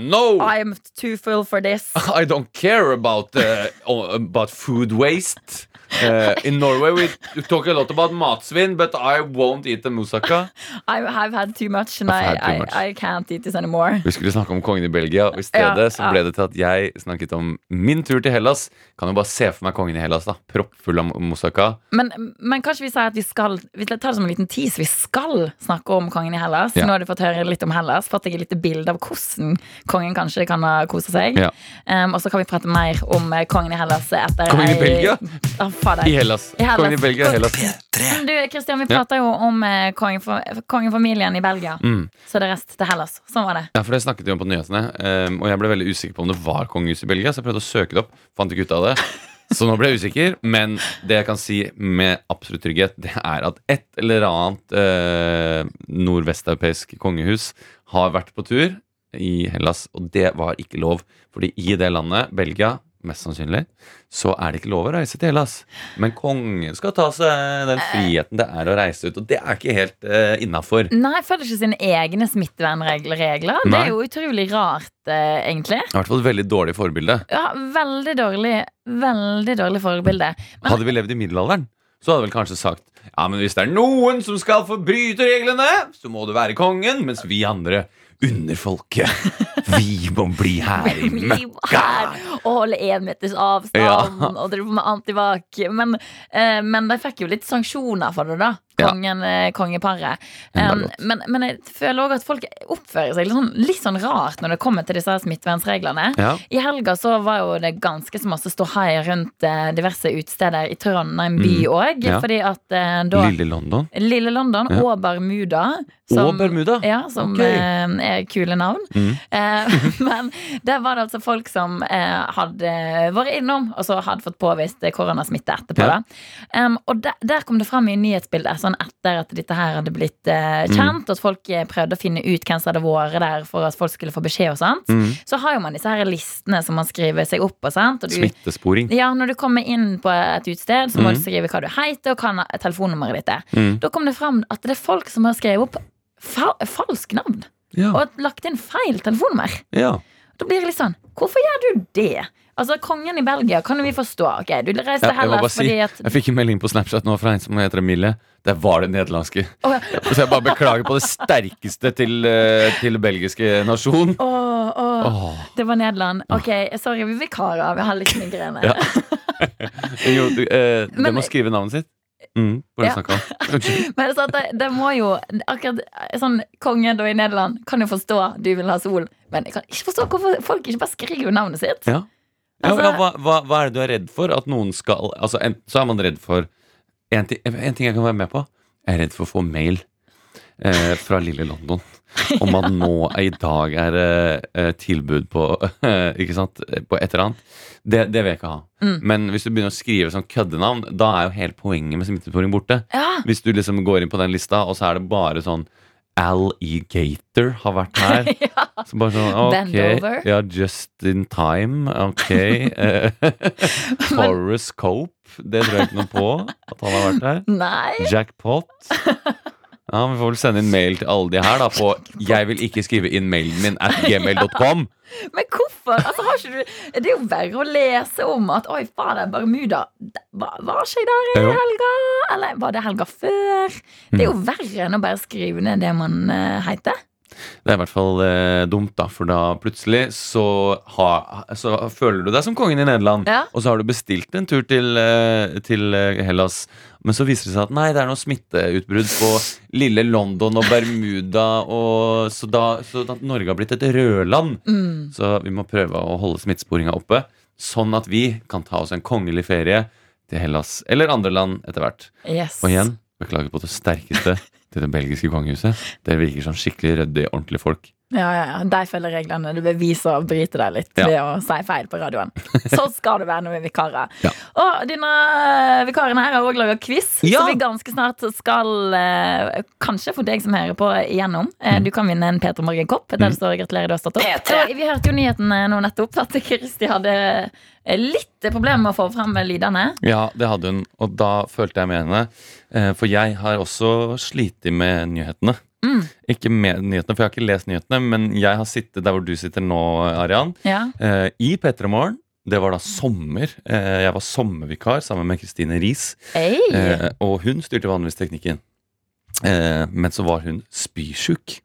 No! I'm too full for this. (laughs) I don't care about uh, about food waste. Uh, in Norway we talk a lot about matsvinn, but I won't eat the moussaka. I, I've had too much, and I, too I, much. I can't eat this anymore. Vi skulle snakke om kongen i Belgia, og i stedet Ja, så ble det til at jeg snakket om min tur til Hellas. Kan jo bare se for meg kongen i Hellas, da. Proppfull av moussaka. Men, men kanskje vi sier at vi skal Vi tar det som en liten tease. Vi skal snakke om kongen i Hellas. Ja. Nå har du fått høre litt om Hellas. Fått deg et lite bilde av hvordan kongen kanskje kan ha kosa seg. Ja. Um, og så kan vi prate mer om eh, kongen i Hellas etter Kongen i Belgia? Fader. I Hellas. I Hellas. Kongen i Belgia og Hellas. Men du, Kristian, vi Ja. prater jo om eh, kongefa- kongefamilien i Belgia. Mm. Så det rest til Hellas. Sånn var det. Ja, for det snakket vi om på nyhetene, ehm, og jeg ble veldig usikker på om det var kongehus i Belgia, så jeg prøvde å søke det opp. Fant ikke ut av det. (laughs) Så nå ble jeg usikker, men det jeg kan si med absolutt trygghet, det er at et eller annet eh, nordvesteuropeisk kongehus har vært på tur i Hellas, og det var ikke lov. Fordi i det landet, Belgia, mest sannsynlig, så er det ikke lov å reise til Hellas. Men kongen skal ta seg den friheten det er å reise ut, og det er ikke helt uh, innafor. Nei, følger ikke sine egne smittevernregler. regler. Det er jo utrolig rart, uh, egentlig. I hvert fall et veldig dårlig forbilde. Ja, Veldig dårlig Veldig dårlig forbilde. Men- Hadde vi levd i middelalderen, så hadde vel kanskje sagt Ja, men hvis det er noen som skal forbryte reglene, så må det være kongen, mens vi andre, underfolket, (laughs) vi må bli her i (laughs) møkka. og holde én meters avstand Ja. og drive med antibac. Men, eh, men de fikk jo litt sanksjoner for det, da. Kongen, ja. kongeparet. Um, men, men jeg føler òg at folk oppfører seg litt sånn, litt sånn rart når det kommer til disse smittevernreglene. Ja. I helga så var jo det ganske så masse ståhei rundt eh, diverse utesteder i Trondheim by Mm. òg. Ja. Fordi at eh, da Lille London. Lille London og Bermuda. Og Bermuda? Ja, som okay. eh, er kule navn. Mm. Eh, (laughs) men der var det altså folk som eh, hadde vært innom, og så hadde fått påvist eh, koronasmitte etterpå. Ja. Um, og der, der kom det fram i nyhetsbildet, sånn etter at dette her hadde blitt eh, Mm. kjent, og at folk eh, prøvde å finne ut hvem som hadde vært der for at folk skulle få beskjed og sånt, Mm. så har jo man disse her listene som man skriver seg opp på. Smittesporing. ja, når du kommer inn på et utested, så må Mm. du skrive hva du heter, og hva telefonnummeret ditt er. Mm. Da kom det fram at det er folk som har skrevet opp fa falsk navn. Ja. Og lagt inn feil telefonnummer. ja. Da blir det litt sånn Hvorfor gjør du det? Altså, Kongen i Belgia kan vi forstå. Ok, Du reiste Ja, heller jeg må si, at jeg fikk en melding på Snapchat nå fra en som heter Emilie. Der var det nederlandske. Oh, ja. (laughs) Så jeg bare beklager på det sterkeste til, eh, til belgiske nasjon. Åh, oh, Åh. Det var Nederland. Ok, sorry, vi vikarer. Vi har litt migrene. Ja. (laughs) Jo, du, eh, Men- det må skrive navnet sitt. Mm, Ja. (laughs) Men så at det, det må jo Akkurat sånn kongen da i Nederland kan jo forstå du vil ha sol, men jeg kan ikke forstå hvorfor folk ikke bare skriver navnet sitt. Ja. Ja, Altså- ja, hva, hva, hva er det du er redd for? At noen skal Altså, en, Så er man redd for en ting, en ting jeg kan være med på. Jeg er redd for å få mail eh, fra lille London (laughs) om at nå i dag er det eh, tilbud på (laughs) Ikke sant? På et eller annet. Det, det vil jeg ikke ha. Mm. Men hvis du begynner å skrive sånn køddenavn, da er jo hele poenget med smittesporing borte. Ja, Hvis du liksom går inn på den lista, og så er det bare sånn Al E. Gator har vært her. (laughs) ja. Så bare sånn, ok, ja, just in time, ok. Forest Forrest Cope, det tror jeg ikke noe på at han har vært her. Nei. Jackpot. Ja, Vi får vel sende inn mail til alle de her da på 'jeg vil ikke skrive inn mailen min at gmail.com'. Men hvorfor? Altså, har ikke du, det er jo verre å lese om at Oi, faen, det er Bermuda. Var, var ikke jeg der i helga? Eller var det helga før? Det er jo verre enn å bare skrive ned det man uh, heter. Det er i hvert fall eh, dumt, da, for da plutselig så, ha, så føler du deg som kongen i Nederland. Ja. Og så har du bestilt en tur til, eh, til eh, Hellas, men så viser det seg at nei, det er noe smitteutbrudd på lille London og Bermuda, og så da, så da Norge har blitt et rødland. Mm. Så vi må prøve å holde smittesporinga oppe, sånn at vi kan ta oss en kongelig ferie til Hellas eller andre land etter hvert. Yes. Og igjen, beklager på det sterkeste til det belgiske kongehuset. Dere virker som skikkelig ryddige, ordentlige folk. Ja, ja, ja. De følger reglene. Du beviser og bryte deg litt Ja. ved å si feil på radioen. (laughs) Sånn skal det være når vi er vikarer. Ja. Og denne eh, vikaren her har òg laga quiz, Ja. så vi ganske snart skal eh, Kanskje for deg som hører på, igjennom. Eh, Mm. du kan vinne en Peter Morgen-kopp der det står 'gratulerer, du har stått opp'. P3. Vi hørte jo nyhetene nå nettopp at Kristi hadde litt problemer med å få frem lydene. Ja, det hadde hun, og da følte jeg med henne. For jeg har også slitt med nyhetene. Mm. Ikke med nyhetene, for jeg har ikke lest nyhetene, men jeg har sittet der hvor du sitter nå, Arian, Ja. eh, i P3 Morgen. Det var da sommer. Eh, Jeg var sommervikar sammen med Kristine Riis. Hey. Eh, Og hun styrte vanligvis teknikken. Eh, Men så var hun spysjuk.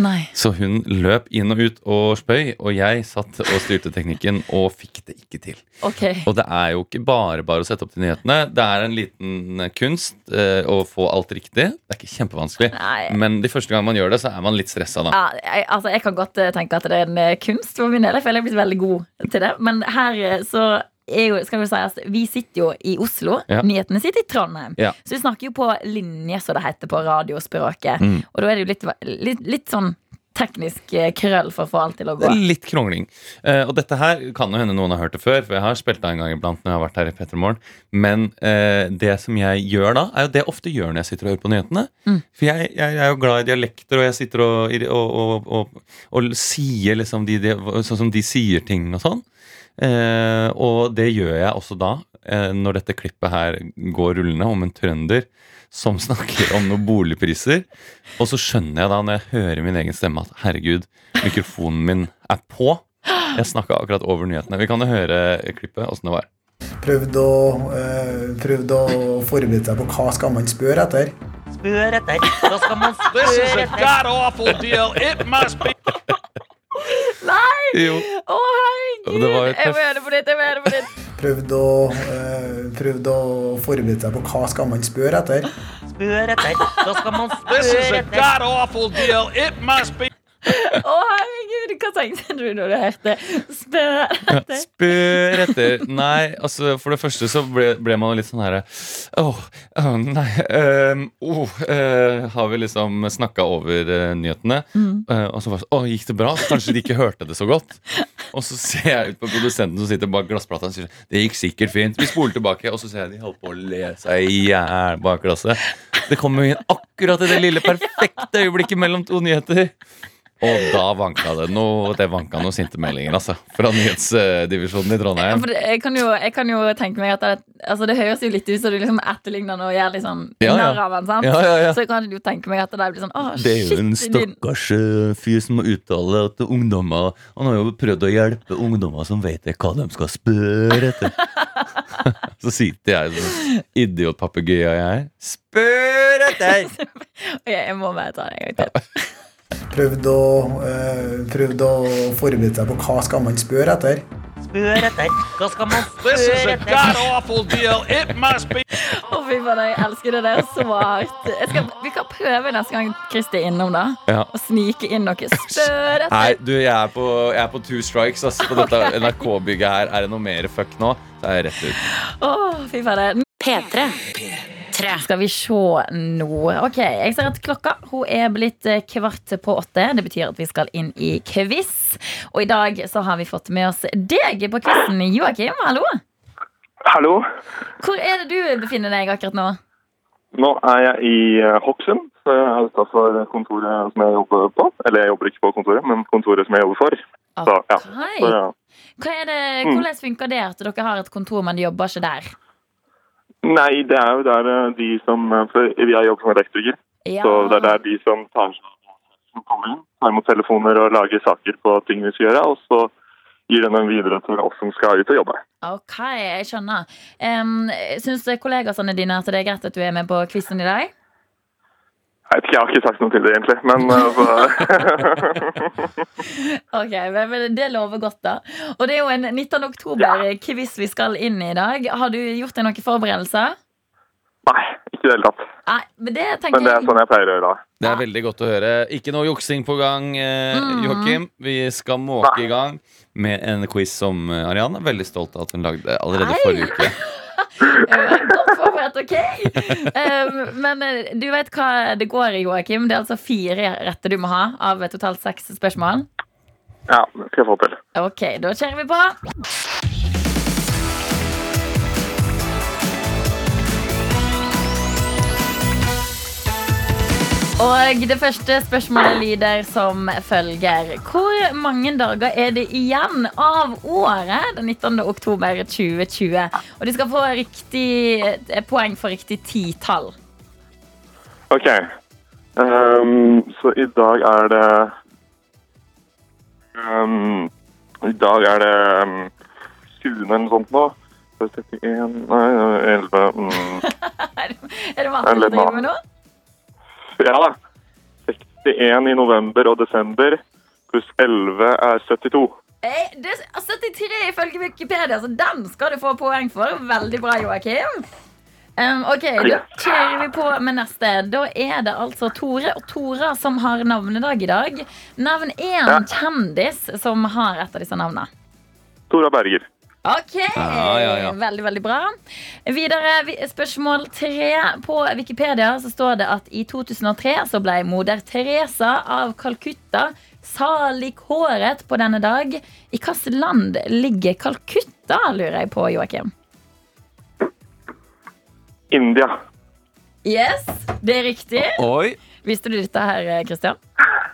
Nei. Så hun løp inn og ut og spøy, og jeg satt og styrte teknikken og fikk det ikke til. Okay. Og det er jo ikke bare bare å sette opp til nyhetene. Det er en liten eh, kunst eh, å få alt riktig. Det er ikke kjempevanskelig. Nei. Men de første gang man gjør det, så er man litt stressa da. Ja, jeg, altså, jeg kan godt eh, tenke at det er en kunst for min del. Jeg føler jeg er blitt veldig god til det. Men her så jo, skal vi, si, altså, vi sitter jo i Oslo, Ja. nyhetene sitter i Trondheim. Ja. Så vi snakker jo på linje, som det heter på radiospråket. Mm. Og da er det jo litt, litt, litt sånn teknisk eh, krøll for å få alt til å gå. litt krongling. Eh, og dette her kan jo hende noen har hørt det før, for jeg har spilt det en gang iblant når jeg har vært her i Petremorgen. Men eh, det som jeg gjør da, er jo det jeg ofte gjør når jeg sitter og hører på nyhetene. Mm. For jeg, jeg er jo glad i dialekter, og jeg sitter og, og, og, og sier liksom de, de, sånn som de sier ting og sånn. Eh, og det gjør jeg også da, eh, når dette klippet her går rullende om en trønder som (laughs) snakker om noen boligpriser. Og så skjønner jeg da når jeg hører min egen stemme at herregud, mikrofonen min er på. Jeg snakka akkurat over nyhetene. Vi kan jo høre klippet, åssen det var. Prøvd å, eh, prøvd å forberede seg på hva skal man spørre etter. Spør etter. Hva skal man spørre etter. Be. Jo, Å, herregud! Det var jo Jeg må gjøre det på nytt. Jeg må gjøre det på nytt. Prøvd å, eh, prøvd å forberede seg på hva skal man spørre etter. Spør etter. Da skal man This is spørre a etter. god awful deal. It must be. Tenkte du når du hørte spør etter? Spør etter. Nei, altså for det første så ble, ble man litt sånn herre Åh, oh, nei um, åh, uh, Har vi liksom snakka over uh, nyhetene? Eh, og så var det sånn Å, gikk det bra? Kanskje de ikke hørte det så godt? Og så ser jeg ut på produsenten som sitter bak glassplata og sier det gikk sikkert fint. Vi spoler tilbake, og så ser jeg de holder på å le seg i hjel bak glasset. Det kommer jo inn akkurat i det lille perfekte øyeblikket mellom to nyheter. Og da vanka det noe Det vanka noen sinte meldinger, altså. Fra nyhetsdivisjonen i Trondheim. For det, jeg, kan jo, jeg kan jo tenke meg at det, altså det høres jo litt ut som du liksom etterligner noe og gjør liksom Ja, ja. narr av ham. Ja, ja, ja. Så jeg kan jo tenke meg at det der blir sånn Å, Det er jo en shit, stakkars eh, fyr som må uttale at ungdommer Han har jo prøvd å hjelpe ungdommer som vet hva de skal spørre etter. (laughs) Så sitter jeg som idiotpapegøye jeg. Spør etter! (laughs) Jeg må bare ta det en gang til. Prøvd å, eh, prøvd å forberede seg på hva skal man spørre etter. Spør etter. Hva skal man spørre etter. Å, fy faen, jeg elsker det der så hardt. Vi kan prøve neste gang Kristi er innom, da. Ja. Og snike inn noe. Spør Nei, etter. du, jeg er på, jeg er på two strikes. Altså, På dette NRK-bygget her. Er det noe mer fuck nå, så er jeg rett ut. Å, fy faen. P3. Tre. Skal vi se nå. Ok, Jeg ser at klokka hun er blitt eh, kvart på åtte. Det betyr at vi skal inn i quiz. Og i dag så har vi fått med oss deg på quizen. Joakim, hallo. Hallo. Hvor er det du befinner deg akkurat nå? Nå er jeg i eh, Hokksund, så jeg er utafor kontoret som jeg jobber på. Eller jeg jobber ikke på kontoret, men kontoret som jeg jobber for. Så, ja. Så, ja. Hva er det, Mm. hvordan funker det at dere har et kontor, men de jobber ikke der? Nei, det er jo der eh, de som for For jeg jobber som elektriker, Ja. så det er der de som tar som kommer inn, tar imot telefoner og lager saker på ting vi skal gjøre, og så gir den dem videre til oss som skal ut og jobbe. Ok, jeg skjønner. Um, Syns kollegaene dine at det er greit at du er med på quizen i dag? Jeg vet ikke, jeg har ikke sagt noe til det egentlig, men (laughs) altså Ok, men, Det lover godt, da. Og det er jo en 19. oktober-quiz vi skal inn i i dag. Har du gjort deg noen forberedelser? Nei, ikke i det hele tatt. Nei, men det tenker Men det er sånn jeg pleier å gjøre da. Det er veldig godt å høre. Ikke noe juksing på gang, eh, Mm. Joakim. Vi skal måke i gang med en quiz som eh, Ariane er veldig stolt av at hun lagde allerede Nei. forrige uke. (laughs) (laughs) Eh, Godt forberedt, ok? Um, men eh, du vet hva det går i, Joakim? Det er altså fire retter du må ha av totalt seks spørsmål. Ja, det skal jeg få til. Ok, da kjører vi på. Og det første spørsmålet lyder som følger. Hvor mange dager er det igjen av året den 19. oktober 2020? Og de skal få riktig eh, poeng for riktig titall. Ok. Um, så i dag er det um, I dag er det um, 20 eller noe sånt nå. Så 31 Nei, 11 mm, (laughs) Er det matte du driver med nå? Ja da. 61 i november og desember pluss 11 er 72. Hey, Det er 73 ifølge Wikipedia, så den skal du få poeng for. Veldig bra, Joakim. Um, ok, Da kjører vi på med neste. Da er det altså Tore og Tora som har navnedag i dag. Navn én Ja. kjendis som har et av disse navnene. Tora Berger. Ok, Ja, ja, ja. veldig, veldig bra. Videre, spørsmål tre. På Wikipedia så står det at i 2003 så ble moder Teresa av Calcutta salig håret på denne dag. I hvilket land ligger Calcutta, lurer jeg på, Joakim? India. Yes, det er riktig. Oi! Visste du dette her, Kristian?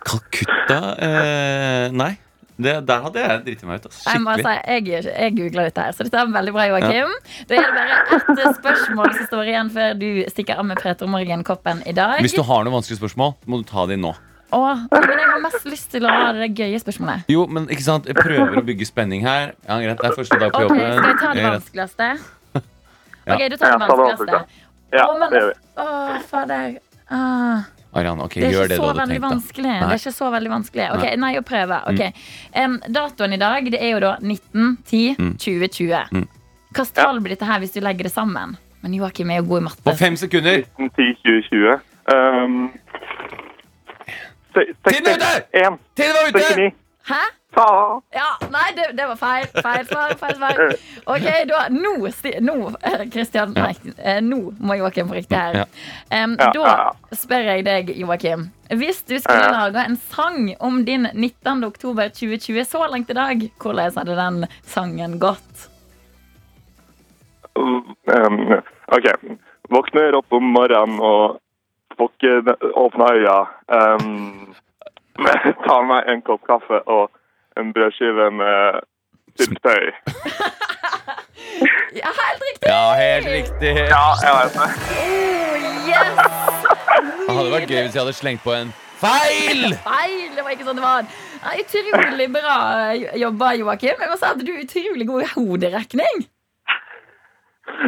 Calcutta eh, Nei. Det, der hadde jeg driti meg ut. Altså. Jeg må Skikkelig. jeg, jeg googla dette her, så dette er veldig bra, Joakim. Da er det bare ett spørsmål som står igjen før du stikker av med Peter Morgen-koppen i dag. Hvis du har noen vanskelige spørsmål, må du ta de nå. Åh, men jeg har mest lyst til å ha det gøye spørsmålet. Jo, men ikke sant, jeg prøver å bygge spenning her. Ja, greit, det er første dag på jobben. Skal jeg ta det vanskeligste? (laughs) Ja. Ok, du tar det vanskeligste. Ja, det gjør vi. Åh, fader. Ah, Arian, okay, det er det. Det er ikke så veldig vanskelig. Ok, Nei. å prøve. Ok. Um, datoen i dag, det er jo da 1910 Mm. 2020. Mm. Hvilket tall blir dette her hvis du legger det sammen? Men Joakim er jo god i matte. På fem sekunder! 10-20-20. Um, Tiden er ute! 61. Tiden var ute! 69. Hæ? Faen. Ja, nei, det, det var feil. Feil svar. feil svar Ok, da, nå, sti- nå eh, Christian, nei, eh, nå må Joakim få riktig her. Ja. Da spør jeg deg, Joakim. Hvis du skulle lage en sang om din 19. oktober 2020 så langt i dag, hvordan hadde den sangen gått? Um, OK. Våkner opp om morgenen og får ikke åpne øya. Um, (laughs) tar meg en kopp kaffe og en brødskive med syltetøy. (laughs) Ja, helt riktig! Ja, helt riktig. Ja, jeg vet det. Oh, yes! Det hadde vært gøy hvis jeg hadde slengt på en feil! (laughs) Feil! Det var ikke sånn det var. Ja, utrolig bra jobba, Joakim. Jeg må si at du er utrolig god i hoderekning.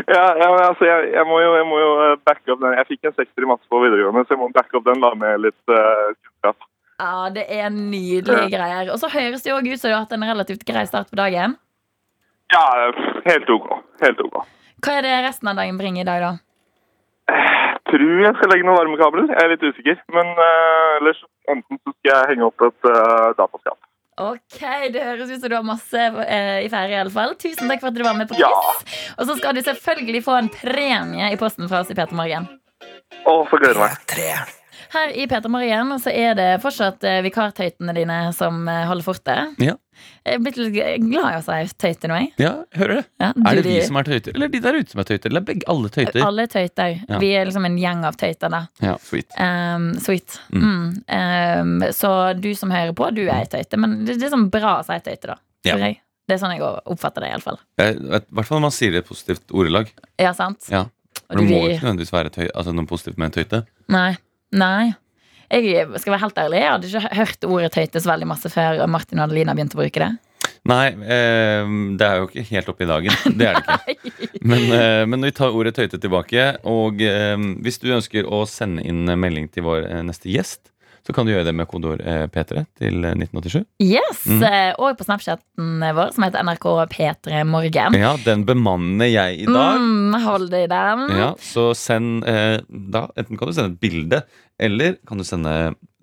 Ja, ja men altså, jeg, jeg, må jo, jeg må jo eh, backe opp den. Jeg fikk en sekser i matte på videregående, så jeg må backe opp den da med litt uh, kunnskap. Ja, det er nydelige greier. Og så høres det jo også ut som du har hatt en relativt grei start på dagen. Ja, helt OK. Helt OK. Hva er det resten av dagen bringer i dag, da? Jeg Tror jeg skal legge noen varmekabler. Jeg er litt usikker. Men uh, ellers enten så skal jeg henge opp et uh, dataskap. Ok, Det høres ut som du har masse eh, i ferie. i alle fall. Tusen takk for at du var med på Ja. quiz. Og så skal du selvfølgelig få en premie i posten fra oss i Peter Morgen. Å, så gleder jeg meg. Her i Peter Marien så er det fortsatt eh, vikartøytene dine som eh, holder fortet. Ja. Jeg er blitt litt glad i å si tøyte nå, jeg. Ja, hører det. Ja, Er det vi som er tøyter, eller de der ute som er tøyter? Eller begge alle tøyter? Alle tøyter. Ja. Vi er liksom en gjeng av tøyter, da. Ja, sweet. Um, sweet. Mm. Um, så du som hører på, du er ei tøyte. Men det, det er sånn bra å si tøyte, da. Ja. jeg. Det er sånn jeg oppfatter det, iallfall. I hvert fall når man sier det i positivt ordelag. Ja, sant? Ja. For det du- må ikke nødvendigvis være tøy, altså noe positivt med en tøyte. Nei. Nei. Jeg skal være helt ærlig, jeg hadde ikke hørt ordet tøyte så veldig masse før Martin og Adelina begynte å bruke det. Nei, eh, det er jo ikke helt oppe i dagen. Det er det ikke. (laughs) Men, eh, men vi tar ordet tøyte tilbake. Og eh, hvis du ønsker å sende inn melding til vår eh, neste gjest, så kan du gjøre det med kodeord eh, P3 til eh, 1987. Yes, Mm. eh, Og på Snapchaten vår, som heter NRK P3 Morgen. Ja, den bemanner jeg i dag. Mm, hold i den. Ja, så send eh, da Enten kan du sende et bilde, eller kan du sende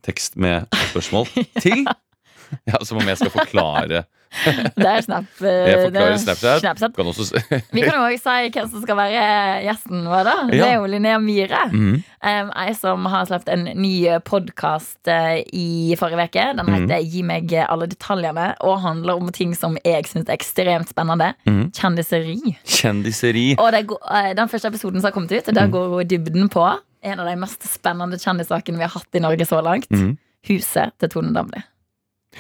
tekst med spørsmål til. (laughs) (laughs) Ja, Som om jeg skal forklare. (laughs) Det er snap. (laughs) eh, Jeg det forklarer er Snapchat. Snapchat. Kan også Vi kan også si hvem som skal være gjesten vår. da Det er jo Linnea Myhre. Mm. Um, jeg som har sluppet en ny podkast i forrige uke. Den heter heter Gi meg alle detaljene og handler om ting som jeg syns er ekstremt spennende. Mm. Kjendiseri. Kjendiseri. Og går, eh, den første episoden som har kommet ut, der går hun dybden på en av de mest spennende kjendissakene vi har hatt i Norge så langt. Mhm. Huset til Tone Damli.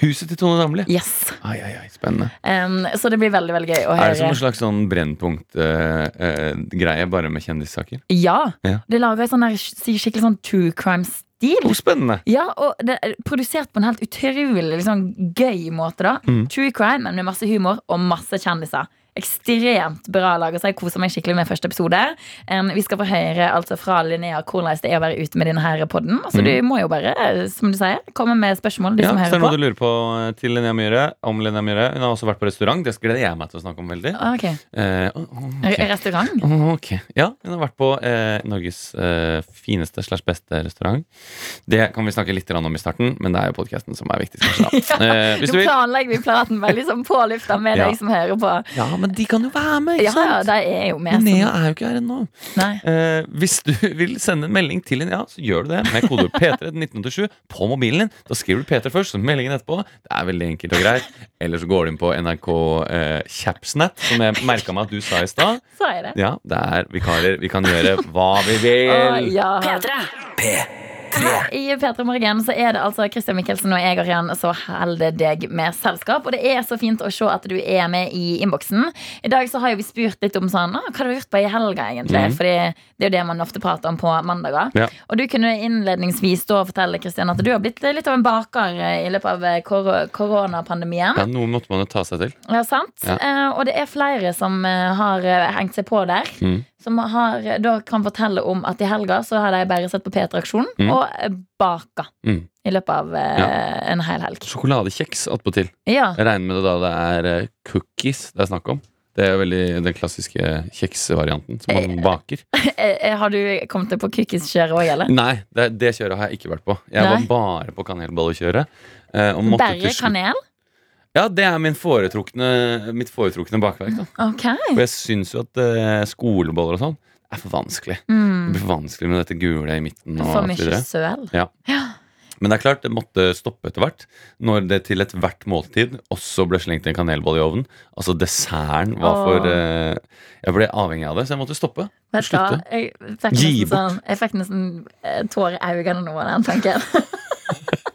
Huset til Tone Damli. Yes. Ai, ai, ai, spennende. Um, så det blir veldig veldig gøy å Er det som en slags sånn Brennpunkt-greie, bare med kjendissaker? Ja. Ja. Det lager en sånn skikkelig sånn true crime-stil. Oh, spennende! Ja, og det er produsert på en helt utrolig liksom, gøy måte. da Mm. True crime, men med masse humor og masse kjendiser. Ekstremt bra lag. så jeg koser meg skikkelig med første episode. Um, vi skal få høre altså fra Linnea hvordan det er å være ute med denne podden. Så Mm. du må jo bare, som du sier, komme med spørsmål, Ja, som så er det noe på. du lurer på eh, til Linnea Myhre om Linnea Myhre. Hun har også vært på restaurant. Det gleder jeg meg til å snakke om veldig. Okay. Uh, Eh, å, å, ok. Restaurant? Okay. Ja, hun har vært på uh, Norges uh, fineste slash beste restaurant. Det kan vi snakke litt om i starten, men det er jo podkasten som er viktigst. kanskje, (laughs) hvis Nå planlegger vi praten veldig på lufta med (laughs) Ja. deg som hører på. Ja, men men de kan jo være med, ikke Ja, ja, sant? de er jo med. Linnea som- er jo ikke her ennå. Nei. Eh, hvis du vil sende en melding til Linnea, så gjør du det med kode (laughs) P3 1987 på mobilen din. Da skriver du P3 først, så meldingen etterpå. Det er veldig enkelt og greit. Eller så går du inn på NRK eh, Capsnat, som jeg merka meg at du sa i stad. Sa jeg det? Ja, det er vikarer. Vi kan gjøre hva vi Å, vil. ja. P3. Her I P3 Morgen så er det altså Christian Mikkelsen og jeg Arian så holder deg med selskap. Og det er så fint å se at du er med i innboksen. I dag så har vi spurt litt om sånn, «Å, hva har du gjort på i helga, egentlig. Mhm. Fordi det er jo det man ofte prater om på mandager. Ja. Og du kunne innledningsvis da fortelle Christian, at du har blitt litt av en baker i løpet av eh, kor koronapandemien. Ja, noe måtte man jo ta seg til. Ja, sant? Ja. Eh, og det er flere som eh, har eh, hengt seg på der. Mm. Som har, da kan fortelle om at i helga så har de bare sett på P3-aksjonen Mm. og eh, baka. Mm. I løpet av eh, Ja. en hel helg. Sjokoladekjeks attpåtil. Ja. Jeg regner med det da det er eh, cookies det er snakk om. Det er veldig den klassiske kjeksvarianten som man baker. Eh, (laughs) eh, Har du kommet deg på cookieskjøret òg, eller? Nei, det, det kjøret har jeg ikke vært på. Jeg Nei. var bare på kanelbollekjøret. Bare kanel? Ja, det er min foretrukne, mitt foretrukne bakverk. da Ok. For jeg syns jo at uh, skoleboller og sånn er for vanskelig. Det Mm. blir for vanskelig med dette gule i midten. og For mye mye Ja. søl. Men det er klart, det måtte stoppe etter hvert. Når det til ethvert måltid også ble slengt en kanelbolle i ovnen. Altså desserten var for eh, Jeg ble avhengig av det, så jeg måtte stoppe. Vet du Da, Slutte. Jeg Gi bort. sånn, jeg fikk nesten eh, tårer i øynene nå av den tanken. (laughs)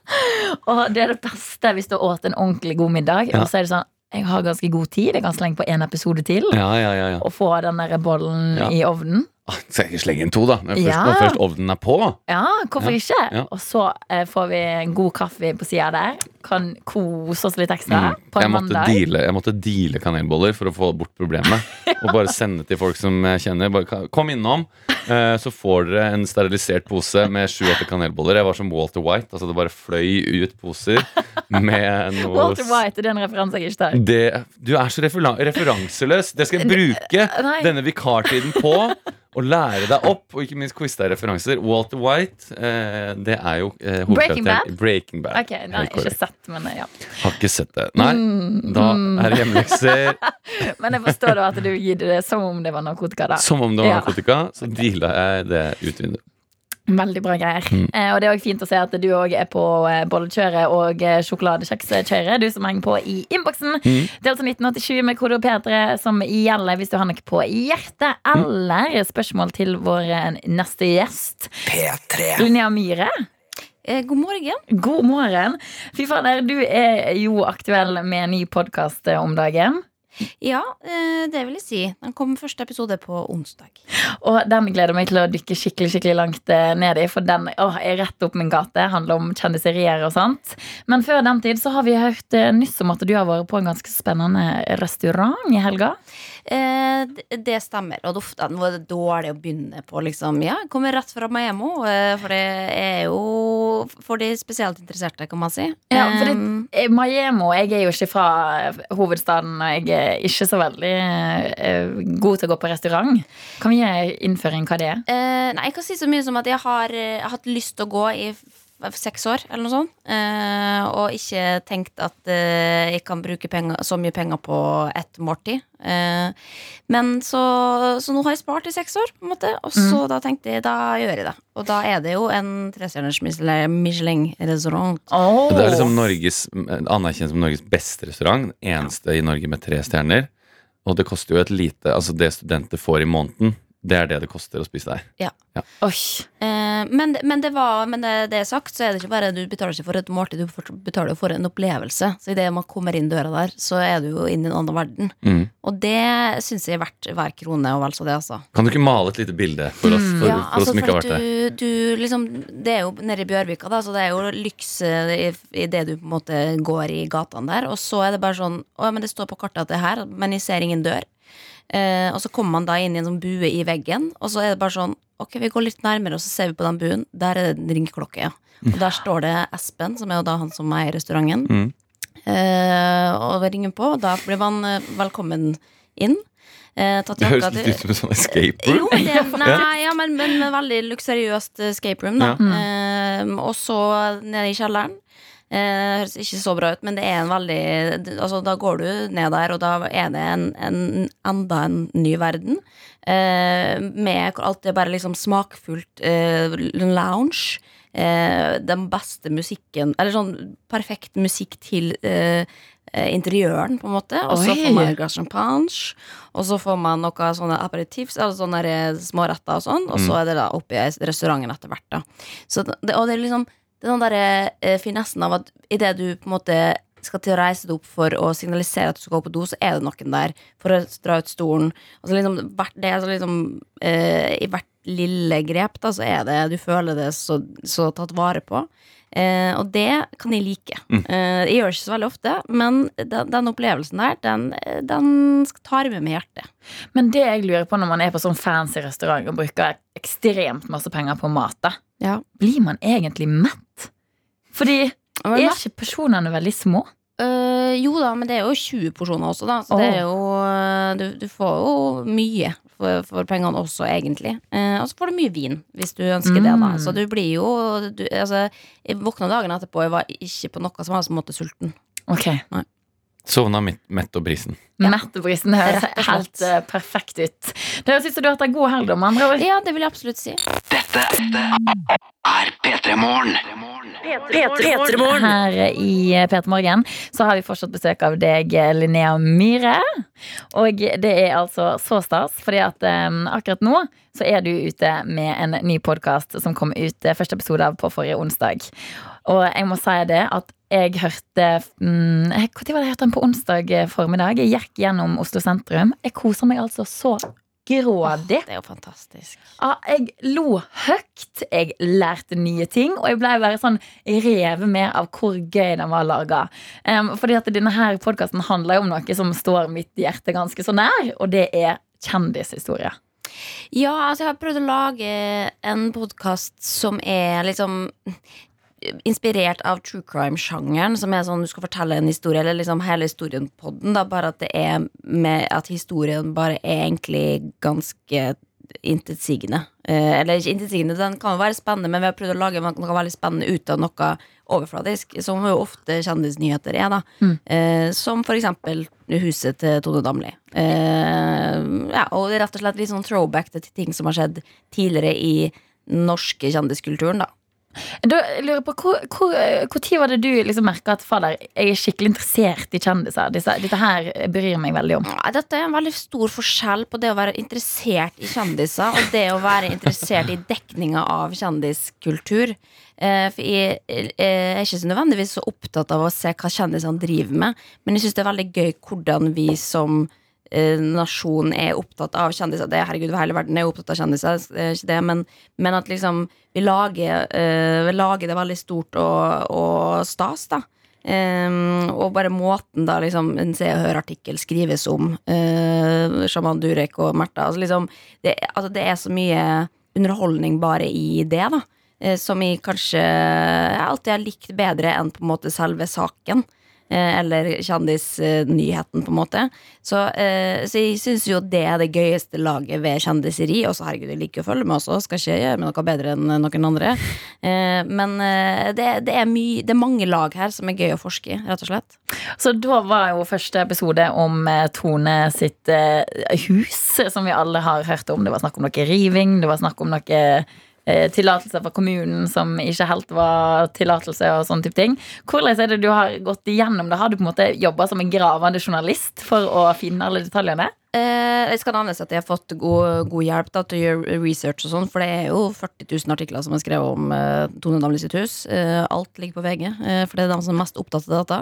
og det er det beste hvis du har åt en ordentlig god middag. Ja. Og så er det sånn Jeg har ganske god tid. Jeg kan slenge på en episode til. Ja, ja, ja, ja. Og få den der bollen i ovnen. Ah, Så jeg ikke slenge inn to, da. Når først, Ja. når først ovnen er på. Ja, hvorfor Ja. ikke? Ja. Og så eh, får vi en god kaffe på sida der. Kan kose oss litt ekstra Mm. på Jeg måtte, mandag. deale, jeg måtte deale kanelboller for å få bort problemet. (laughs) Og bare sende til folk som jeg kjenner. Bare, kom innom, eh, så får dere en sterilisert pose med sju-åtte kanelboller. Jeg var som Walter White. Altså Det bare fløy ut poser med (laughs) noe Walter White er det en referanse jeg ikke tar. det, Du er så refera referanseløs. Det skal jeg bruke Nei. denne vikartiden på. Og lære deg opp, og ikke minst quiz deg referanser. Walter White, eh, det er jo eh, Breaking Bad? Breaking Bad. Ok, nei, ikke sett, men eh, ja. Har ikke sett det. Nei, Mm, da mm. er det hjemmelekser. (laughs) Men jeg forstår da at du gir det som om det var narkotika. da Som om det var Ja. narkotika, så deala jeg det ut vinduet. Veldig bra greier. Mm. Eh, og det er også fint å se at du òg er på eh, bollekjøret og eh, sjokoladekjekskjøret. Du som henger på i innboksen. Mm. Det er altså 1987 med kode P3 som gjelder hvis du har noe på hjertet. Mm. Eller spørsmål til vår eh, neste gjest. P3. Linnea Myhre. Eh, god morgen. God morgen. Fy fader, du er jo aktuell med en ny podkast om dagen. Ja, eh, det vil jeg si. Den kom første episode på onsdag. Og den gleder meg til å dykke skikkelig skikkelig langt eh, ned i. For den å, er rett opp min gate. Handler om kjendiserier og sånt. Men før den tid så har vi hørt eh, nyss om at du har vært på en ganske spennende restaurant i helga. Eh, det- stemmer. Og uff, nå er det dårlig å begynne på, liksom. Ja, jeg kommer rett fra Miami, eh, for det er jo for de spesielt interesserte, kan man si. Ja, for det- Eh, Eh, jeg er jo ikke fra hovedstaden, og jeg er ikke så veldig god til å gå på restaurant. Kan vi gi innføring hva det er? Eh, nei, jeg kan si så mye som at jeg har, jeg har hatt lyst til å gå i seks år, eller noe sånt. Eh, og ikke tenkt at eh, jeg kan bruke penger, så mye penger på ett måltid. Eh, men så, så nå har jeg spart i seks år, på en måte. Og så da tenkte jeg, da gjør jeg det. Og da er det jo en trestjerners Michelin- Michelin-restaurant. Oh. Det er liksom Norges, anerkjent som Norges beste restaurant. Eneste i Norge med tre stjerner. Og det koster jo et lite Altså det studenter får i måneden, det er det det koster å spise der. Oi. Eh, men, men det var Men det, det er sagt, så er det ikke bare du betaler ikke for et måltid, du betaler for en opplevelse. Så idet man kommer inn døra der, så er du jo inn i en annen verden. Mm. Og det syns jeg er verdt hver krone, og vel så det, altså. Kan du ikke male et lite bilde for oss, for, Ja, for oss altså som ikke har vært der? du, du liksom Det er jo nede i Bjørvika, da, så det er jo lyks eh, i, i det du på en måte går i gatene der. Og så er det bare sånn Å ja, men det står på kartet at det er her, men jeg ser ingen dør. Eh, og så kommer man da inn i en sånn bue i veggen, og så er det bare sånn Ok, vi går litt nærmere, og så ser vi på den buen. Der er det en ringeklokke. Ja. Og der står det Espen, som er jo da han som eier restauranten. Mm. Eh, og ringer på, og da blir man eh, velkommen inn. Eh, Det høres litt ut som en sånn escape jo, room. det, (laughs) nei, ja, men, men med veldig luksuriøst escape room, da. Ja. Eh, og så nede i kjelleren. Eh, høres ikke så bra ut, men det er en veldig Altså, da går du ned der, og da er det en, en enda en ny verden. Eh, med alt det bare liksom smakfullt eh, lounge. Eh, den beste musikken Eller sånn perfekt musikk til eh, eh, interiøren, på en måte. Og så får man et glass champagne, og så får man noe sånne aperitifs, altså sånne der småretter og sånn, og så er det da oppi restauranten etter hvert, da. Så det, og det er liksom den derre eh, finessen av at idet du på en måte skal til å reise deg opp for å signalisere at du skal gå på do, så er det noen der for å dra ut stolen. Altså liksom, det er så liksom eh, I hvert lille grep da, så er det Du føler det så, så tatt vare på. Eh, og det kan jeg like. Eh, jeg gjør det ikke så veldig ofte, men den, den opplevelsen der, den, den tar jeg med meg hjertet. Men det jeg lurer på når man er på sånn fancy restaurant og bruker ekstremt masse penger på mat, da, Ja. blir man egentlig mett? Fordi er ikke porsjonene veldig små? Uh, jo da, men det er jo 20 porsjoner også, da. Så det er jo øh, du, du får jo mye for, for pengene også, egentlig. Uh, og så får du mye vin, hvis du ønsker det, da. Mm. Så du blir jo du, Altså, jeg våkna dagen etterpå, jeg var ikke på noe som helst måte sulten. Ok, Sovna midt, mett og brisen. Ja. Mettebrisen høres brisen høres slett. helt uh, perfekt ut. Det høres ut som du har hatt en god helg, om andre ord. Ja, det vil jeg absolutt si. Dette er P3 Morgen. Her i P3 Morgen så har vi fortsatt besøk av deg, Linnea Myhre. Og det er altså så stas, fordi at um, akkurat nå så er du ute med en ny podkast som kom ut eh, første episode av på forrige onsdag. Og jeg må si det at jeg hørte mm, Når var det jeg hørte den på onsdag formiddag? Jeg gikk gjennom Oslo sentrum. Jeg koser meg altså så grådig. Det er jo fantastisk. Ja, jeg lo høyt, jeg lærte nye ting, og jeg ble bare sånn revet med av hvor gøy den var laga. Um, fordi at denne her podkasten handler jo om noe som står mitt hjerte ganske så nær, og det er kjendishistorie. Ja, altså jeg har prøvd å lage en podkast som er liksom inspirert av true crime-sjangeren, som er sånn du skal fortelle en historie, eller liksom hele historien på den, da, bare at det er med at historien bare er egentlig ganske intetsigende. Eh, eller ikke intetsigende, den kan jo være spennende, men vi har prøvd å lage noe veldig spennende ut av noe overfladisk, som jo ofte kjendisnyheter er, da. Mm. Eh, som for eksempel huset til Tone Damli. Eh, ja, og rett og slett litt sånn throwback til ting som har skjedd tidligere i norske kjendiskulturen, da. Da lurer på, Hvor, tid var det du liksom merka at fader, jeg er skikkelig interessert i kjendiser? Disse, dette her bryr meg veldig om. Ja, Dette er en veldig stor forskjell på det å være interessert i kjendiser og det å være interessert i dekninga av kjendiskultur. Eh, for jeg, jeg er ikke så nødvendigvis så opptatt av å se hva kjendisene driver med, men jeg syns det er veldig gøy hvordan vi som eh, nasjon er opptatt av kjendiser. Det, herregud, hele verden er opptatt av kjendiser, er ikke det, men, men at liksom vi lager, uh, vi lager det veldig stort og, og stas, da. Um, og bare måten da liksom en Se og Hør-artikkel skrives om uh, Shaman Durek og Märtha. Altså, liksom, det, altså, det er så mye underholdning bare i det, da. Uh, som jeg kanskje jeg alltid har likt bedre enn på en måte selve saken. Eh, Eller kjendisnyheten, på en måte. Så, eh, så jeg syns jo det er det gøyeste laget ved kjendiseri. Og så herregud, jeg liker å følge med også, skal ikke gjøre meg noe bedre enn noen andre. Eh, Men det, det, er mye, det er mange lag her som er gøy å forske i, rett og slett. Så da var jo første episode om Tone sitt hus, som vi alle har hørt om. Det var snakk om noe riving, det var snakk om noe eh, tillatelse fra kommunen som ikke helt var tillatelse og sånne type ting. Hvordan er det du har gått igjennom det? Har du på en måte jobba som en gravende journalist for å finne alle detaljene? Eh, jeg skal nevnes at jeg har fått god, god hjelp da, til å gjøre research og sånn, for det er jo 40 000 artikler som er skrevet om eh, Tone Damli sitt hus. Eh, alt ligger på VG, eh, for det er de som er mest opptatt av dette,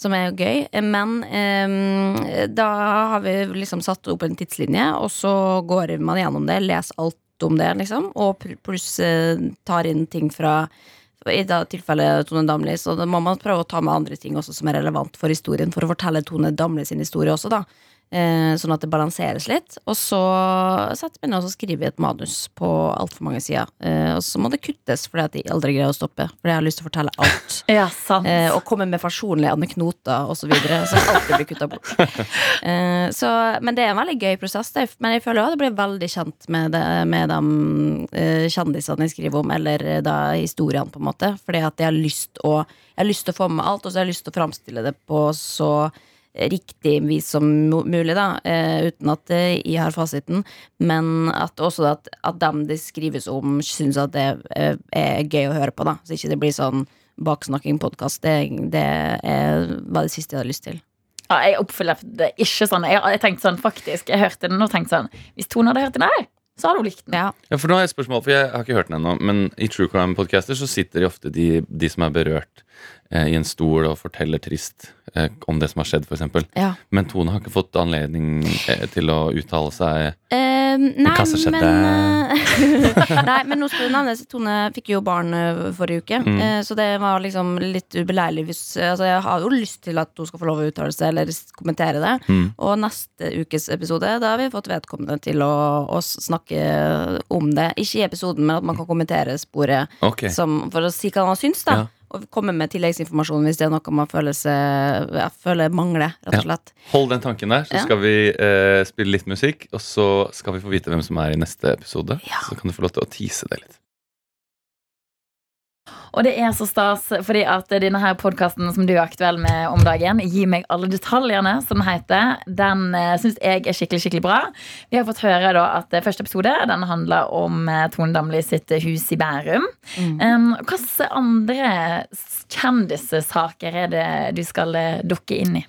som er jo gøy. Eh, Men eh, da har vi liksom satt opp en tidslinje, og så går man gjennom det, leser alt om det, liksom, og pluss eh, tar inn ting fra i da tilfellet Tone Damli, så da må man prøve å ta med andre ting også som er relevant for historien, for å fortelle Tone Damli sin historie også, da. Eh, sånn at det balanseres litt. Og så setter vi ned og skrev et manus på altfor mange sider. Eh, og så må det kuttes fordi at de aldri greier å stoppe. Fordi jeg har lyst til å fortelle alt. (laughs) Ja, sant. Eh, og komme med personlige anekdoter osv. Som alltid blir kutta bort. (laughs) Eh, så, men det er en veldig gøy prosess. Det. Men jeg føler også at jeg blir veldig kjent med, det, med de kjendisene jeg skriver om, eller da historiene, på en måte. Fordi at jeg har lyst å Jeg har lyst til å få med alt, og så har jeg lyst til å framstille det på så riktig vis som mulig, da, eh, uten at eh, jeg har fasiten. Men at også at, at dem det skrives om, syns at det eh, er gøy å høre på, da. Så ikke det blir sånn baksnakking-podkast. Det, det er, var det siste jeg hadde lyst til. Ja, jeg oppfyller det ikke sånn. Jeg, jeg tenkte sånn, faktisk, jeg hørte den og tenkte sånn Hvis Tone hadde hørt den her, så hadde hun likt den. Ja. Ja, for nå har jeg et spørsmål, for jeg har ikke hørt den ennå. Men i True Crime-podcaster så sitter de ofte de, de som er berørt, eh, i en stol og forteller trist eh, om det som har skjedd, f.eks. Ja. Men Tone har ikke fått anledning eh, til å uttale seg. Eh, nei, Hva som skjedde? men (laughs) Nei, men nå skulle navnet Tone fikk jo barn forrige uke, Mm. eh, så det var liksom litt ubeleilig hvis Altså, jeg har jo lyst til at hun skal få lov å uttale seg eller kommentere det. Mm. Og neste ukes episode, da har vi fått vedkommende til å, å snakke om det. Ikke i episoden, men at man kan kommentere sporet okay. som, for å si hva han syns, da. Ja. Og komme med tilleggsinformasjon hvis det er noe man føler, seg, ja, føler mangler, rett og slett. Hold den tanken der, så Ja. skal vi eh, spille litt musikk. Og så skal vi få vite hvem som er i neste episode. Så kan du få lov til å tease det litt. Og det er så stas, fordi at denne her podkasten som du er aktuell med om dagen, Gi meg alle detaljene, som den heter, den uh, syns jeg er skikkelig skikkelig bra. Vi har fått høre da at eh, første episode den handler om uh, Tone Damli sitt hus i Bærum. Um, Hvilke andre kjendissaker er det du skal eh, dukke inn i?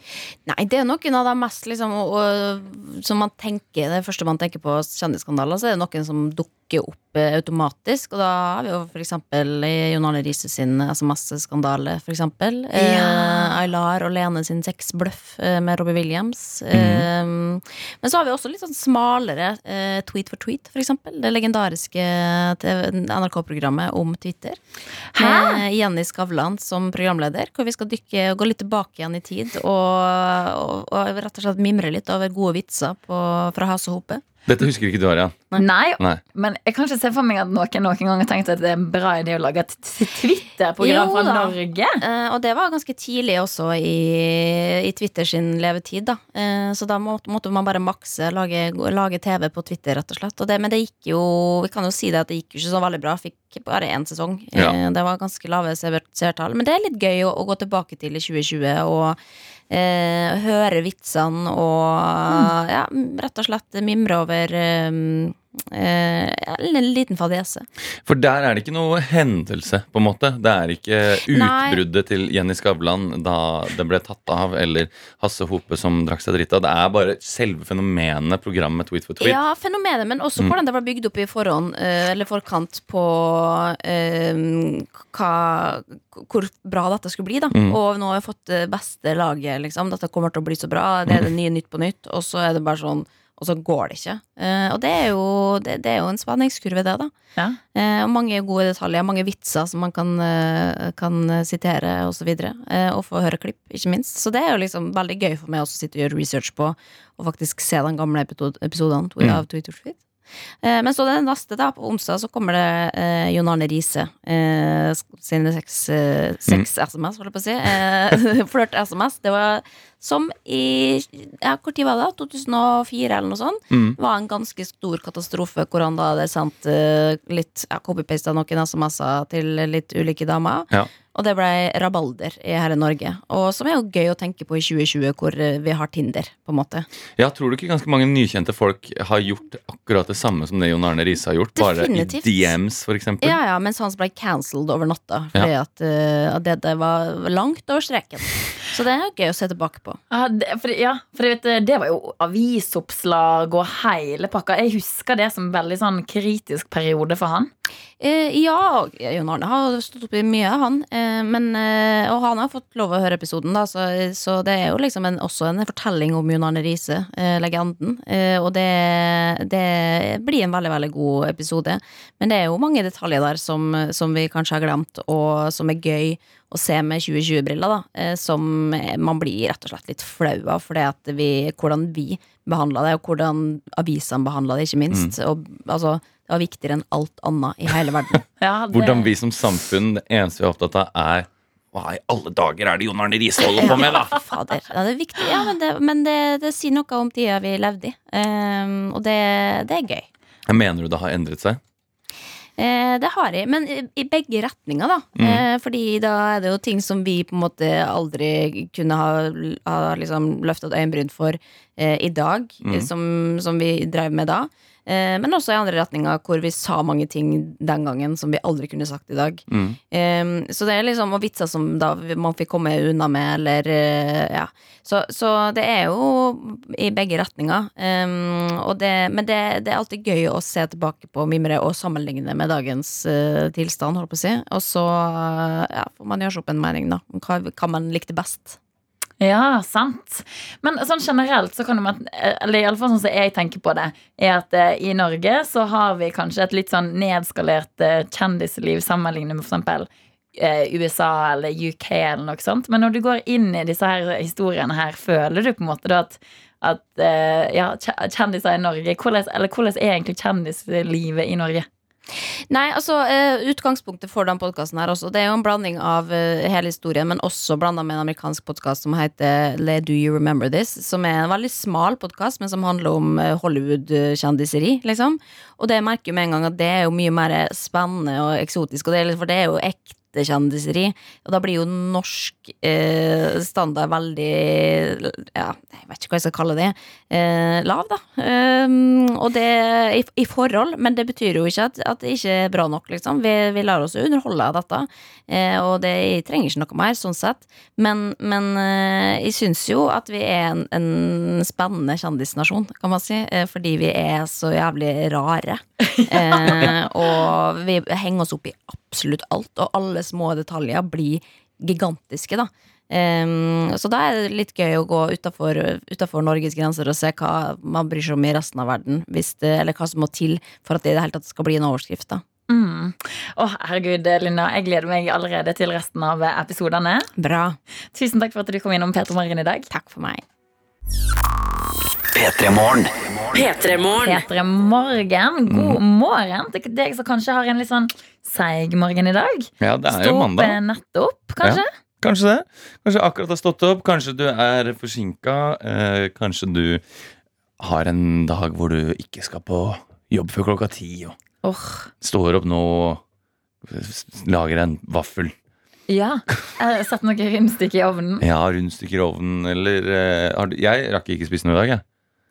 Nei, det er noen av de mest liksom og, og, Som man tenker Det første man tenker på kjendisskandaler, så er det noen som dukker opp eh, automatisk. Og da har vi jo for eksempel i Jon Arne Riise sin SMS-skandale, for eksempel. Eh, Aylar og Lene sin sexbløff eh, med Robbie Williams. Eh, men så har vi også litt sånn smalere eh, Tweet for tweet, for eksempel. Det legendariske NRK-programmet om Twitter. Med Jenny Skavlan som programleder, hvor vi skal dykke og gå litt tilbake igjen i tid og, og, og rett og slett mimre litt over gode vitser på, fra Has og Hope. Dette husker ikke du, Arian. Nei, Nei. men jeg kan ikke se for meg at noen noen gang har tenkt at det er en bra idé å lage et Twitter-program fra. Norge. Eh, og det var ganske tidlig også i, i Twitter sin levetid, da. Eh, så da måtte, måtte man bare makse, lage, lage TV på Twitter, rett og slett. Og det, men det gikk jo Vi kan jo si det at det gikk jo ikke så veldig bra. Fikk bare én sesong. Ja. Eh, det var ganske lave seer- seertall. Men det er litt gøy å, å gå tilbake til i 2020 og eh, høre vitsene og ja, rett og slett mimre over eh, en liten fadese. For der er det ikke noe hendelse, på en måte. Det er ikke Nei. utbruddet til Jenny Skavlan da det ble tatt av, eller Hasse Hope som drakk seg drita. Det er bare selve fenomenet programmet Tweet for tweet. Ja, fenomenet, men også Mm. hvordan det var bygd opp i forhånd, eh, eller forkant på eh, hva, hvor bra dette skulle bli. da Mm. Og nå har vi fått beste laget, liksom. Dette kommer til å bli så bra. Det er det nye Nytt på Nytt. Og så er det bare sånn og så går det ikke. Eh, og det er jo, det, det er jo en spenningskurve, det, da. Ja. Eh, og mange gode detaljer, mange vitser som man kan, eh, kan sitere, og så videre. Eh, og få høre klipp, ikke minst. Så det er jo liksom veldig gøy for meg også å sitte og gjøre research på, og faktisk se de gamle episod- episodene Mm. av Twitter Tweet. Eh, men så den neste, da, på onsdag, så kommer det eh, Jon Arne Riise eh, sine seks, eh, seks SMS, holdt jeg på å si. Eh, (laughs) Flørt-SMS. Det var som i ja, Hvor tid var det? da? 2004, eller noe sånt? Mm. var en ganske stor katastrofe hvor han da hadde sendt eh, litt ja, copypasta noen SMS-er til litt ulike damer. Ja. Og det ble rabalder i her i Norge. Og som er jo gøy å tenke på i 2020, hvor eh, vi har Tinder, på en måte. Ja, Tror du ikke ganske mange nykjente folk har gjort akkurat det samme som det Jon Arne Riise har gjort? Bare i DMs, eksempel? Ja, ja, mens hans ble cancelled over natta fordi at, uh, at det, det var langt over streken. Så det er gøy å se tilbake på. Ja, det, for, ja, for vet, det var jo avisoppslag og hele pakka. Jeg husker det som en veldig sånn kritisk periode for han. Eh, ja, Jon Arne har stått oppi mye, han. Eh, men, eh, og han har fått lov å høre episoden, da, så, så det er jo liksom en, også en fortelling om Jon Arne Riise, eh, legenden. Eh, og det, det blir en veldig, veldig god episode. Men det er jo mange detaljer der som, som vi kanskje har glemt, og som er gøy å se med 2020-briller, da. Eh, som man blir rett og slett litt flau av, For hvordan vi behandla det, og hvordan avisene behandla det, ikke minst. Og altså, det var viktigere enn alt annet i hele verden. (laughs) Ja, det- Hvordan vi som samfunn, det eneste vi er opptatt av, er hva i alle dager er det Jon Arne Riise holder på med, da? (laughs) Fader. Ja, det er viktig, ja, men det, men det, det sier noe om tida vi levde i. Um, og det, det er gøy. Mener du det har endret seg? Eh, det har jeg, men i, begge retninger, da. Mm. Eh, fordi da er det jo ting som vi på en måte aldri kunne ha, ha liksom løftet øyenbryn for eh, i dag, Mm. som, som vi drev med da. Eh, men også i andre retninger hvor vi sa mange ting den gangen som vi aldri kunne sagt i dag. Mm. Um, så det er liksom og vitser som da man fikk komme unna med, eller eh, ja. Så, så det er jo i begge retninger. Um, det, men det, det er alltid gøy å se tilbake på mimre og sammenligne med dagens eh, tilstand, holdt på å si. Og så ja, får man gjøre seg opp en mening, da. om Hva, hva man likte best. Ja, sant. Men sånn generelt så kan man Eller iallfall sånn som jeg tenker på det, er at eh, i Norge så har vi kanskje et litt sånn nedskalert eh, kjendisliv sammenlignet med eksempel eh, USA eller UK eller noe sånt. Men når du går inn i disse her historiene her, føler du på en måte da at at eh, ja, kjendiser i Norge hvordan, Eller hvordan er egentlig kjendislivet i Norge? Nei, altså eh, Utgangspunktet for den podkasten her det er jo en blanding av eh, hele historien, men også blanda med en amerikansk podkast som heter Le Do You Remember This? Som er en veldig smal podkast, men som handler om eh, Hollywood-kjendiseri, liksom. Og det merker jo med en gang at det er jo mye mer spennende og eksotisk, og det er, for det er jo ekte kjendiseri. Og da blir jo norsk eh, standard veldig Ja, jeg vet ikke hva jeg skal kalle det. Eh, lav, da. Um, og det i, i forhold, men det betyr jo ikke at, at det ikke er bra nok, liksom. Vi, vi lar oss underholde av dette. Eh, og det jeg trenger ikke noe mer, sånn sett. Men, men eh, jeg syns jo at vi er en, en spennende kjendisnasjon, kan man si. Eh, fordi vi er så jævlig rare. (laughs) Eh, og vi henger oss opp i absolutt alt, og alle små detaljer blir gigantiske, da. Um, så da er det litt gøy å gå utafor Norges grenser og se hva man bryr seg om i resten av verden. Det, eller hva som må til for at det i det hele tatt skal bli en overskrift. da Mm. oh, herregud, Linda. Jeg gleder meg allerede til resten av episodene. Bra. Tusen takk for at du kom innom Peter Morgen i dag. Takk for meg. P3 Morgen. Peter Morgen, god morgen til deg som kanskje har en litt sånn seig morgen i dag. Ja, det er Stå jo mandag. Stå opp nettopp, kanskje? Kanskje det. Kanskje akkurat har stått opp. Kanskje du er forsinka. Eh, kanskje du har en dag hvor du ikke skal på jobb før klokka ti. Og oh. står opp nå og lager en vaffel. ja. Satt noen sett noe rundstykke i ovnen. Ja, rundstykker i ovnen, eller eh, har du, Jeg rakk ikke spise noe i dag, jeg.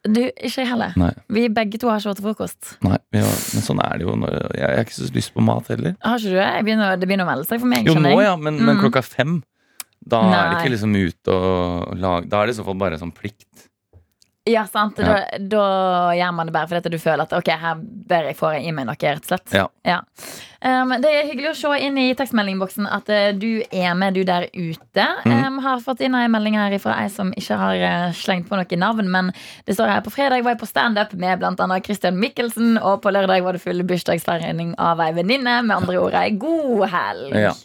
Du, ikke jeg heller. Nei. Vi begge to har ikke vært til frokost. Nei, ja, men sånn er det jo. Når, jeg, jeg har ikke så lyst på mat heller. Har ikke du det? Begynner, det begynner å melde seg for meg. Jo, nå ja, men, men Mm. klokka fem Da er det ikke liksom ute og lage Da er det i så fall bare sånn plikt. Ja, sant. Ja. Da, da gjør man det bare fordi du føler at ok, her bør jeg få i meg noe, rett og slett. Ja. Um, det er hyggelig å se inn i tekstmeldingboksen at uh, du er med, du der ute. Mm. Um, har fått inn en melding her fra ei som ikke har uh, slengt på noe navn, men det står her på fredag var jeg på standup med bl.a. Christian Michelsen, og på lørdag var det full bursdagsfeiring av ei venninne. Med andre ord ei god helg. Ja.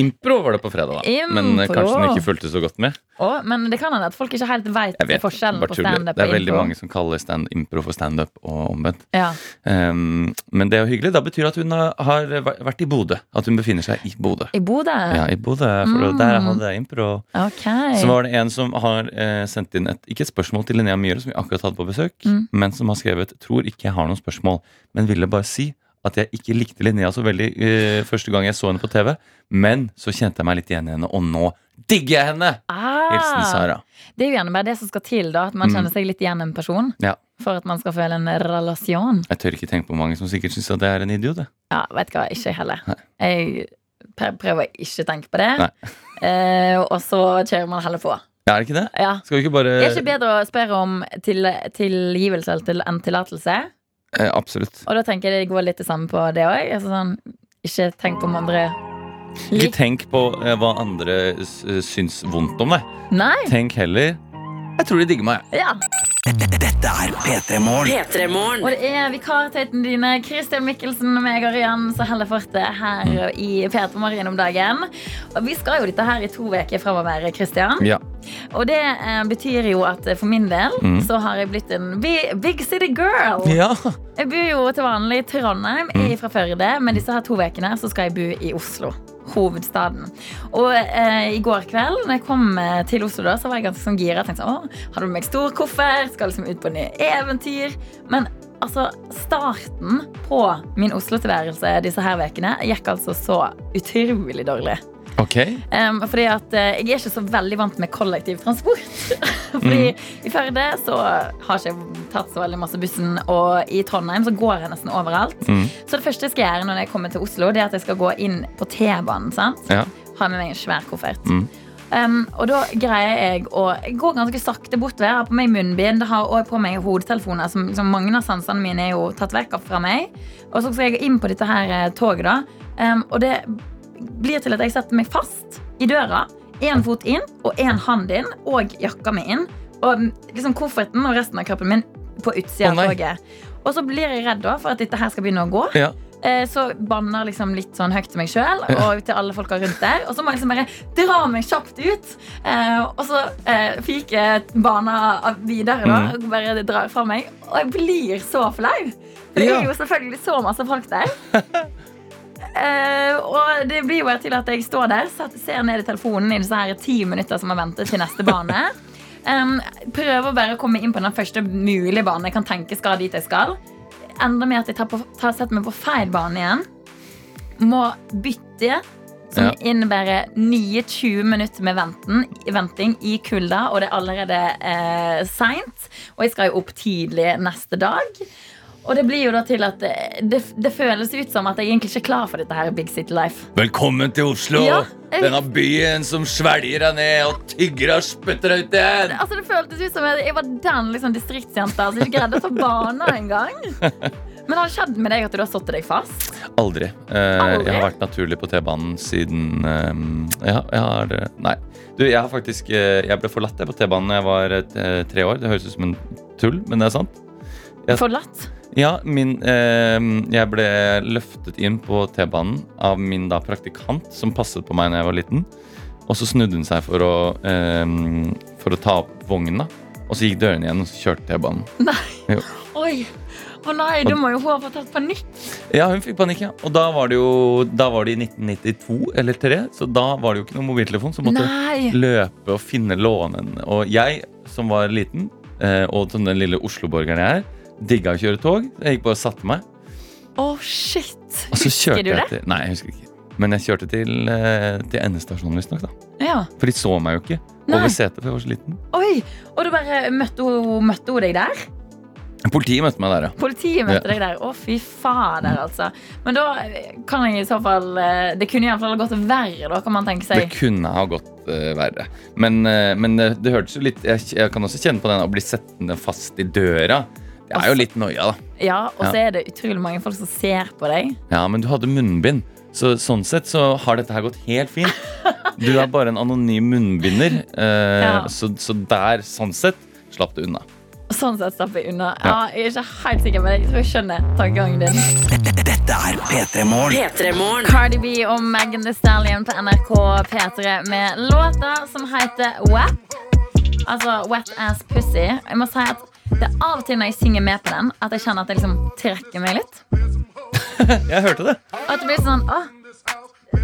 Impro var det på fredag, da. Men eh, kanskje den ikke fulgte så godt med. Oh, men det kan hende at folk ikke helt vet forskjellen på standup og impro. Det er veldig mange som kaller stand impro for standup og omvendt. Ja. Um, men det er jo hyggelig. Da betyr det at hun har- har vært i Bodø. At hun befinner seg i Bodø. I Bodø? Ja, i Bodø, for Mm. der hadde jeg impro. Okay. Så var det en som har eh, sendt inn et, ikke et spørsmål til Linnea Myhre, som vi akkurat hadde på besøk, Mm. men som har skrevet 'tror ikke jeg har noen spørsmål', men ville bare si at jeg ikke likte Linnea så veldig uh, første gang jeg så henne på TV, men så kjente jeg meg litt igjen i henne, og nå digger jeg henne! Hilsen Sara. Det er jo gjerne bare det som skal til, da at man Mm. kjenner seg litt igjen en person. Ja. For at man skal føle en relasjon. Jeg tør ikke tenke på mange som sikkert syns at jeg er en idiot. jeg. Ja, vet du hva, ikke heller. Nei. Jeg pr- prøver å ikke tenke på det. Eh, og så kjører man heller på. Ja, er det ikke det? Ja. Skal vi ikke bare Er det ikke bedre å spørre om til, tilgivelse enn tillatelse? Eh, absolutt. Og da tenker jeg det går litt det samme på det òg. Altså sånn, ikke tenk på om andre Ikke tenk på eh, hva andre eh, syns vondt om deg. Nei. Tenk heller Jeg tror de digger meg. Ja. Dette er P3 Morgen. Og det er vikartøytene dine, Christian Mikkelsen og meg, Arian, som holder fortet her i P3 Morgen om dagen. Og vi skal jo dette her i to uker framover, Christian. Ja. Og det eh, betyr jo at eh, for min del Mm. så har jeg blitt en bi- big city girl. ja. Jeg bor jo til vanlig i Trondheim, jeg er fra Førde, men disse her to ukene så skal jeg bo i Oslo. Hovedstaden. Og eh, i går kveld når jeg kom eh, til Oslo, da, så var jeg ganske sånn gira. Tenkte sånn, å, du med meg stor koffert, skal liksom ut på nye eventyr. Men altså, starten på min Oslo-tilværelse disse her ukene gikk altså så utrolig dårlig. Ok. Um, fordi at uh, jeg er ikke så veldig vant med kollektivtransport. (laughs) fordi i Førde så har ikke tatt så veldig masse bussen, og i Trondheim så går jeg nesten overalt. Mm. Så det første jeg skal gjøre når jeg kommer til Oslo, det er at jeg skal gå inn på T-banen. Ja. Ha med meg en svær koffert. Mm. Um, og da greier jeg å Jeg går ganske sakte bortover. Jeg har på meg munnbind det har også på meg hodetelefoner. Som, som mange av sansene mine er jo tatt vekk fra meg. Og så skal jeg inn på dette her eh, toget, da. Um, og det blir til at jeg setter meg fast i døra. Én fot inn og én hand inn, og jakka mi inn. Og mm, liksom kofferten og resten av kroppen min på utsida av nei. toget. Og så blir jeg redd da for at dette her skal begynne å gå. Ja. Eh, Så banner liksom litt sånn høyt til meg sjøl og til alle folka rundt der. Og så må jeg liksom bare dra meg kjapt ut. Eh, og så eh, fyker bana videre, da. Mm. Og bare drar fra meg. Og jeg blir så flau. For det Ja. er jo selvfølgelig så masse folk der. (laughs) Eh, og det blir jo til at jeg står der, ser ned i telefonen i disse her ti minutter som har ventet til neste bane. (laughs) Um, prøver bare å komme inn på den første mulige banen jeg kan tenke skal dit jeg skal. Ender med at jeg tar på, tar, setter meg på feil bane igjen. Må bytte, som Ja. innebærer nye 20 minutter med venten, venting i kulda, og det er allerede eh, seint. Og jeg skal jo opp tidlig neste dag. Og det blir jo da til at det, det, det føles ut som at jeg egentlig ikke er klar for dette her Big City Life. Velkommen til Oslo! Ja, jeg- Denne byen som svelger deg ned og tygger og spytter deg ut igjen! Altså Det føltes ut som jeg, jeg var den liksom, distriktsjenta som ikke greide å ta baner engang. (laughs) Men har det skjedd med deg at du har satt deg fast? Aldri. Eh, Aldri? Jeg har vært naturlig på T-banen siden eh, ja, jeg har eh, Nei. Du, jeg har faktisk eh, Jeg ble forlatt jeg, på T-banen da jeg var eh, tre år. Det høres ut som en tull, men det er sant. Jeg, Forlatt? Ja, min, eh, jeg ble løftet inn på T-banen av min da praktikant som passet på meg da jeg var liten. Og så snudde hun seg for å, eh, for å ta opp vogna. Og så gikk dørene igjen, og så kjørte T-banen. Nei. Jo. Oi. Å nei, du må jo hun ha fått panikk. Ja, hun fikk panikk, ja. Og da var det jo Da var det i 1992 eller 3, så da var det jo ikke noen mobiltelefon. Så måtte Nei. løpe og finne lånen. Og jeg som var liten, eh, og som den lille Oslo-borgeren jeg er, digga å kjøre tog. Jeg gikk bare og satte meg. Oh, shit. Og så Husker du det? til Nei, jeg husker ikke. Men jeg kjørte til, eh, til endestasjonen, visstnok. Ja. For de så meg jo ikke Nei. over setet, for jeg var så liten. Oi. Og du bare møtte hun, deg der? Politiet møtte meg der, ja. Politiet møtte Ja. deg der. Å, fy fader, altså. Men da kan jeg i så fall eh, Det kunne iallfall gått verre, da, kan man tenke seg. Det kunne ha gått uh, verre. Men, uh, men det, det hørtes jo litt jeg, jeg kan også kjenne på den å bli settende fast i døra. Det er jo litt noia, da. Ja, og så Ja. er det utrolig mange folk som ser på deg. Ja, men du hadde munnbind. Så sånn sett så har dette her gått helt fint. Du er bare en anonym munnbinder. Eh, Ja. så, så der, sånn sett, slapp du unna. Sånn sett slapp jeg unna. Ja, jeg er ikke helt sikker, men jeg tror jeg skjønner tankegangen din. Dette er P3 Morgen. Cardi B og Megan Thee Stallion på NRK P3 med låta som heter WAP. Altså Wet Ass Pussy. Jeg må si at det er av og til når jeg synger med på den, at jeg kjenner at jeg liksom trekker meg litt. (laughs) Jeg hørte det. Og at det blir sånn Å,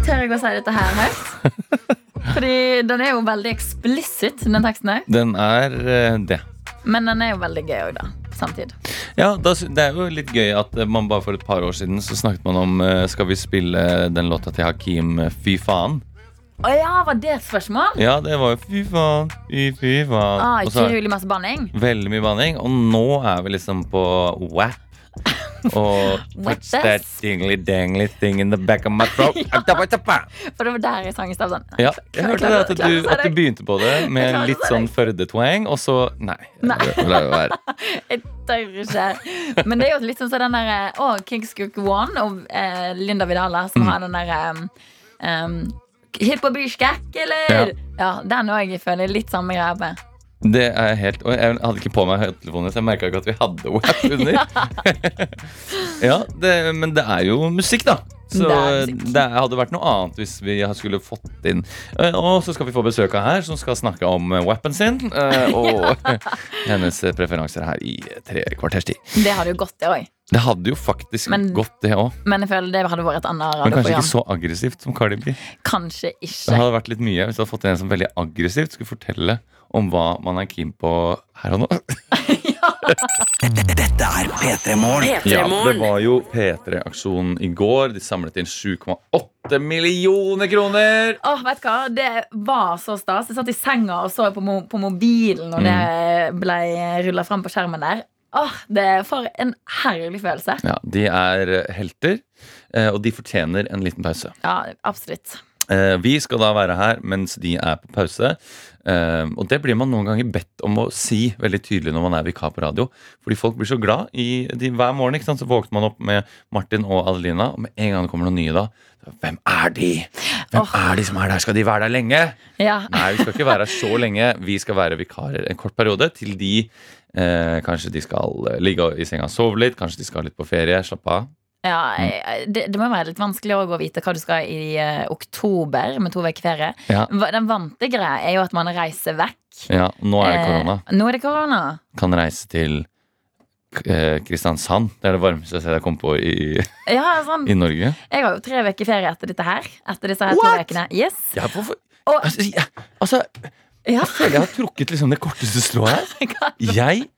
tør jeg å si dette her høyt? (laughs) Fordi den er jo veldig eksplisitt, den teksten òg. Den er eh, det. Men den er jo veldig gøy òg, da. Samtidig. Ja, Det er jo litt gøy at eh, man bare for et par år siden så snakket man om eh, Skal vi spille den låta til Hakim, eh, Fy faen? Å ja, var det et spørsmål? Ja, det var jo fy faen, fy, fy faen. Ah, Og så masse banning. veldig mye banning. Og nå er vi liksom på WAP. (laughs) Og What's that dingly dangly thing in the back of my throat? (laughs) Tappa-tappa. For det var der jeg sang i stad sånn. Ja, jeg hørte at du, at du begynte på det med litt sånn Førde-twang, og så Nei. Nei. (laughs) Jeg tør ikke. Men det er jo litt sånn som den derre Å, Kings Cook One og eh, Linda Vidala som har den derre um, um, Hipp og byskekk, eller? Ja, den òg føler jeg litt samme greie med. Det er helt Og jeg hadde ikke på meg høyttelefonen så jeg merka ikke at vi hadde WAP (laughs) under. (laughs) ja, det, men det er jo musikk, da. Så Det det hadde vært noe annet hvis vi skulle fått inn Eh, Og så skal vi få besøk av her, som skal snakke om eh, weapon sin. eh, Og (laughs) hennes preferanser her i tre kvarters tid. Det hadde jo gått, det òg. Det hadde jo faktisk Men- gått, det òg. Men jeg føler det hadde vært et annet Men kanskje ikke så aggressivt som Cardi B. Kanskje Det hadde vært litt mye hvis du hadde fått en som veldig aggressivt skulle fortelle om hva man er keen på her og nå. Dette er P3 Morgen. Ja, det var jo P3-aksjonen i går. De samlet inn 7,8 millioner kroner. Åh, vet du hva? Det var så stas. Jeg satt i senga og så på, mo på mobilen når Mm. det ble rulla fram på skjermen der. Åh, det er For en herlig følelse. Ja, De er helter, eh, og de fortjener en liten pause. Ja, absolutt. Eh, Vi skal da være her mens de er på pause. Eh, Og det blir man noen ganger bedt om å si veldig tydelig når man er vikar på radio. Fordi folk blir så glad i de, hver morgen. ikke sant? Så våkner man opp med Martin og Adelina, og med en gang det kommer noen nye da Hvem er de? Hvem oh. er de som er der? Skal de være der lenge? Ja. Nei, vi skal ikke være her så lenge. Vi skal være vikarer en kort periode til de eh, Kanskje de skal eh, ligge i senga og sove litt. Kanskje de skal litt på ferie. Slappe av. Ja, det, det må være litt vanskelig å vite hva du skal i uh, oktober med to uker ferie. Ja. Den vante greia er jo at man reiser vekk. Ja, Nå er det korona. Eh, nå er det korona. Kan reise til eh, Kristiansand. Det er det varmeste jeg kom på i, (laughs) Ja, sånn. i Norge. Jeg har jo tre uker ferie etter dette her. Etter disse her to What? ukene. Yes. Ja, hvorfor? Og- Altså, jeg, altså, Ja. jeg føler jeg har trukket liksom det korteste strået her. (laughs) Jeg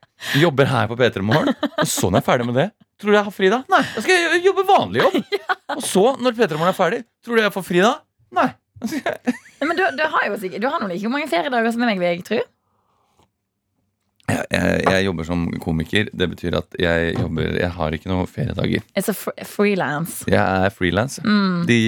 jobber her på P3 Morgen, og sånn er jeg er ferdig med det Tror du jeg har fri da? Nei, da skal jeg jobbe vanlig jobb. (laughs) Og så, når P3 Morgen er ferdig, tror du jeg får fri da? Nei. Men du, du har jo sikkert Du har nå like mange feriedager som meg, vil jeg tro. Jeg, jeg, jeg jobber som komiker. Det betyr at jeg jobber Jeg har ikke noen feriedager. It's a fr freelance. Jeg er frilans. Mm. De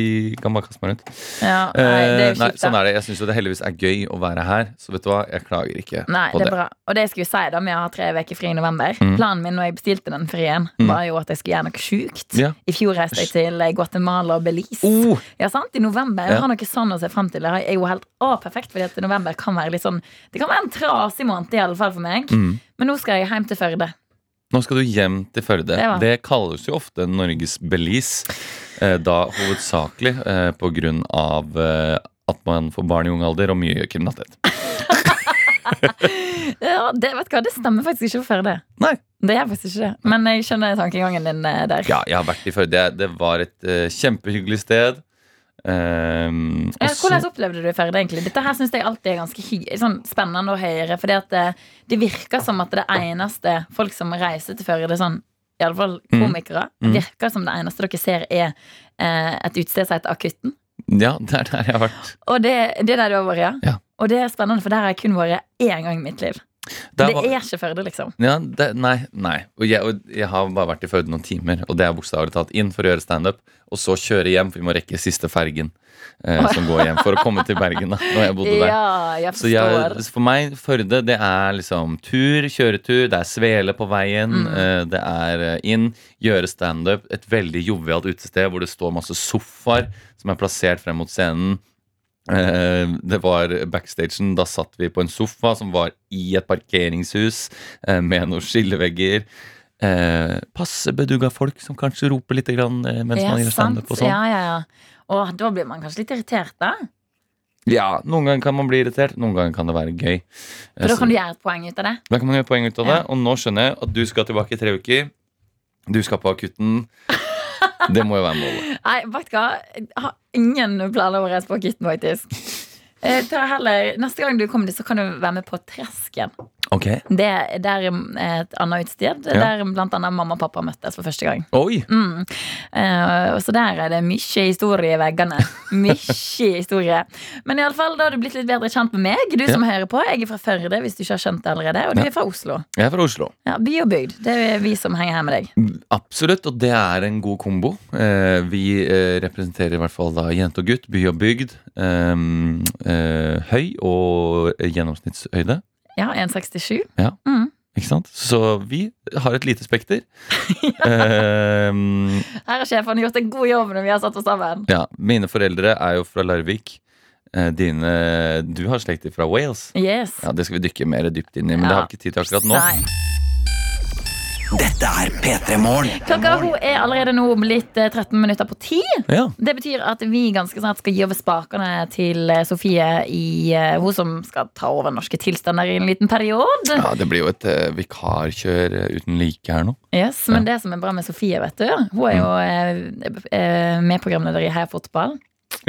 kan bare kaste meg rundt. Ja, nei, det er Eh, jo nei, kjipt, sånn er det. Jeg syns jo det heldigvis er gøy å være her, så vet du hva, jeg klager ikke Nei, på det det. er bra. Og det jeg skulle si da med å ha tre uker fri i november Mm. Planen min når jeg bestilte den frien, Mm. var jo at jeg skulle gjøre noe sjukt. Ja. I fjor reiste jeg til eh, Guatemala og Belize. Oh, Ja, sant? I november. Jeg har noe sånn å se frem til. Det er jo helt å, perfekt, fordi at november kan være litt sånn Det kan være en trasig måned, i alle fall for meg. Mm. Men nå skal jeg hjem til Førde. Nå skal du hjem til Førde. Det Det kalles jo ofte Norges Belize. Eh, da hovedsakelig eh, på grunn av eh, at man får barn i ung alder og mye kriminalitet. (laughs) Ja, det, vet du hva, det stemmer faktisk ikke for Førde. Nei. Det gjør faktisk ikke det. Men jeg skjønner tankegangen din eh, der. Ja, jeg har vært i Førde. Det var et eh, kjempehyggelig sted. Um, Ja, så- hvordan opplevde du Førde egentlig? Dette her synes jeg alltid er ganske sånn spennende å høre. Fordi det, det virker som at det eneste folk som reiser til Førde, sånn, i alle fall Mm. komikere, Mm. virker som det eneste dere ser, er eh, et utested som heter Akutten. ja, (laughs) det er der jeg har vært. Og det, det er der du har vært, ja? Ja. Og det er spennende, for der har jeg kun vært én gang i mitt liv. Der det er ikke Førde, liksom. Ja, det, nei, nei. Og jeg, og jeg har bare vært i Førde noen timer, og det er bokstavelig talt inn for å gjøre standup, og så kjøre hjem, for vi må rekke siste fergen eh, som går hjem, for å komme til Bergen da, når jeg bodde der. Ja, jeg Så jeg, for meg, Førde, det er liksom tur, kjøretur, det er svele på veien, Mm. eh, det er eh, inn, gjøre standup, et veldig jovialt utested hvor det står masse sofaer som er plassert frem mot scenen. Eh, det var backstagen, da satt vi på en sofa som var i et parkeringshus eh, med noen skillevegger. Eh, passe bedugga folk som kanskje roper litt grann, eh, mens Ja, man gjør standup og sånn. Ja, ja, ja. Og da blir man kanskje litt irritert, da. Ja, noen ganger kan man bli irritert, noen ganger kan det være gøy. For da kan du gjøre et poeng ut av det. Da kan man gjøre poeng ut av det. Ja. Og nå skjønner jeg at du skal tilbake i tre uker. Du skal på akutten. Det må jo være målet. Nei, vet du hva? Ingen planer om å reise på Kitten, faktisk. Eh, ta heller, neste gang du kommer dit, så kan du være med på Tresken. Ok. Det er er et annet utested, Ja. der annet mamma og pappa møttes for første gang. Oi! Mm. Uh, så der er det mye historie i veggene. Mye historie. Men i alle fall, da har du blitt litt bedre kjent med meg, du Ja. som hører på. Jeg er fra Førde, hvis du ikke har skjønt det allerede. Og du Ja. er fra Oslo. Jeg er fra Oslo. Ja, By og bygd. Det er vi som henger her med deg. Absolutt, og det er en god kombo. Uh, vi uh, representerer i hvert fall da jente og gutt, by og bygd. eh, høy og gjennomsnittshøyde. Ja, 1,67. Ikke sant? Så vi har et lite spekter. (laughs) Ehm, Her har sjefen gjort en god jobb når vi har satt oss sammen. ja, mine foreldre er jo fra Larvik. Eh, dine Du har slekter fra Wales. Yes. Ja, Det skal vi dykke mer dypt inn i, men det har vi ikke tid til akkurat nå. Nei. Dette er P3 Morgen. Klokka hun er allerede nå blitt eh, 13 minutter på 10. Ja. Det betyr at vi ganske snart skal gi over spakene til eh, Sofie i eh, Hun som skal ta over norske tilstander i en liten periode. ja, Det blir jo et uh, vikarkjør eh, uten like her nå. Yes, men det som er bra med Sofie, vet du Hun er jo uh, eh, medprogramleder i Heia Fotball.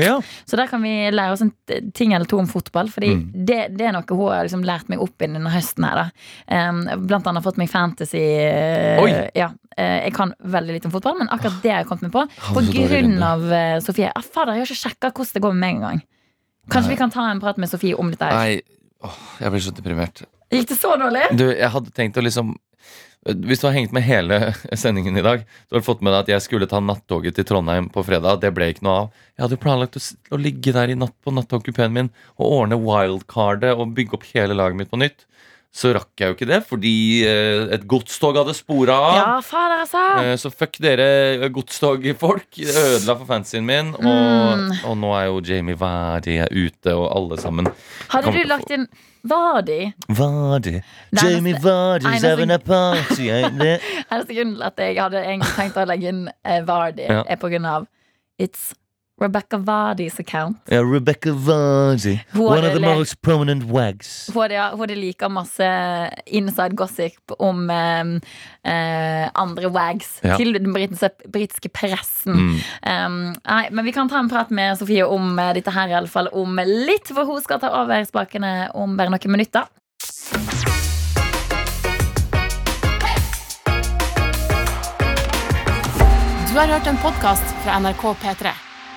Ja. Så der kan vi lære oss en ting eller to om fotball. Fordi Mm. det, det er noe hun har liksom lært meg opp innen høsten her. Da. Um, blant annet fått meg fantasy. eh, Oi. Ja, eh, jeg kan veldig litt om fotball, men akkurat det har jeg kommet med på. På grunn av eh, Sofie. Ah, fader, jeg har ikke sjekka hvordan det går med meg engang. Kanskje Nei. vi kan ta en prat med Sofie om dette her. Nei, åh, jeg blir så deprimert. Gikk det så dårlig? Du, jeg hadde tenkt å liksom Hvis du har hengt med hele (laughs) sendingen i dag, så har du fått med deg at jeg skulle ta nattoget til Trondheim på fredag. Det ble ikke noe av. Jeg hadde jo planlagt å, å ligge der i natt på nattogkupeen min og ordne wildcardet og bygge opp hele laget mitt på nytt. Så rakk jeg jo ikke det, fordi eh, et godstog hadde spora av. Ja, fader, altså. Eh, Så fuck dere godstogfolk. Det Ødela for fansien min. Og, Mm. og nå er jo Jamie Vardy ute, og alle sammen Hadde du lagt inn Vardi? Vardy. Er Jamie Vardy's having a party? (laughs) Eneste grunnen til at jeg hadde egentlig tenkt å legge inn eh, Vardi, Ja. er på grunn av It's Rebecca Vardis account. Ja, Rebecca Vardy. One of the most prominent wags. Hun hadde, hun hadde like masse inside gossip om um, uh, andre wags Ja. til den britiske, britiske pressen. Mm. Um, nei, men vi kan ta en prat med Sofie om eh, dette her, i alle fall om litt, for hun skal ta over spakene om bare noen minutter. Du har hørt en podkast fra NRK P3.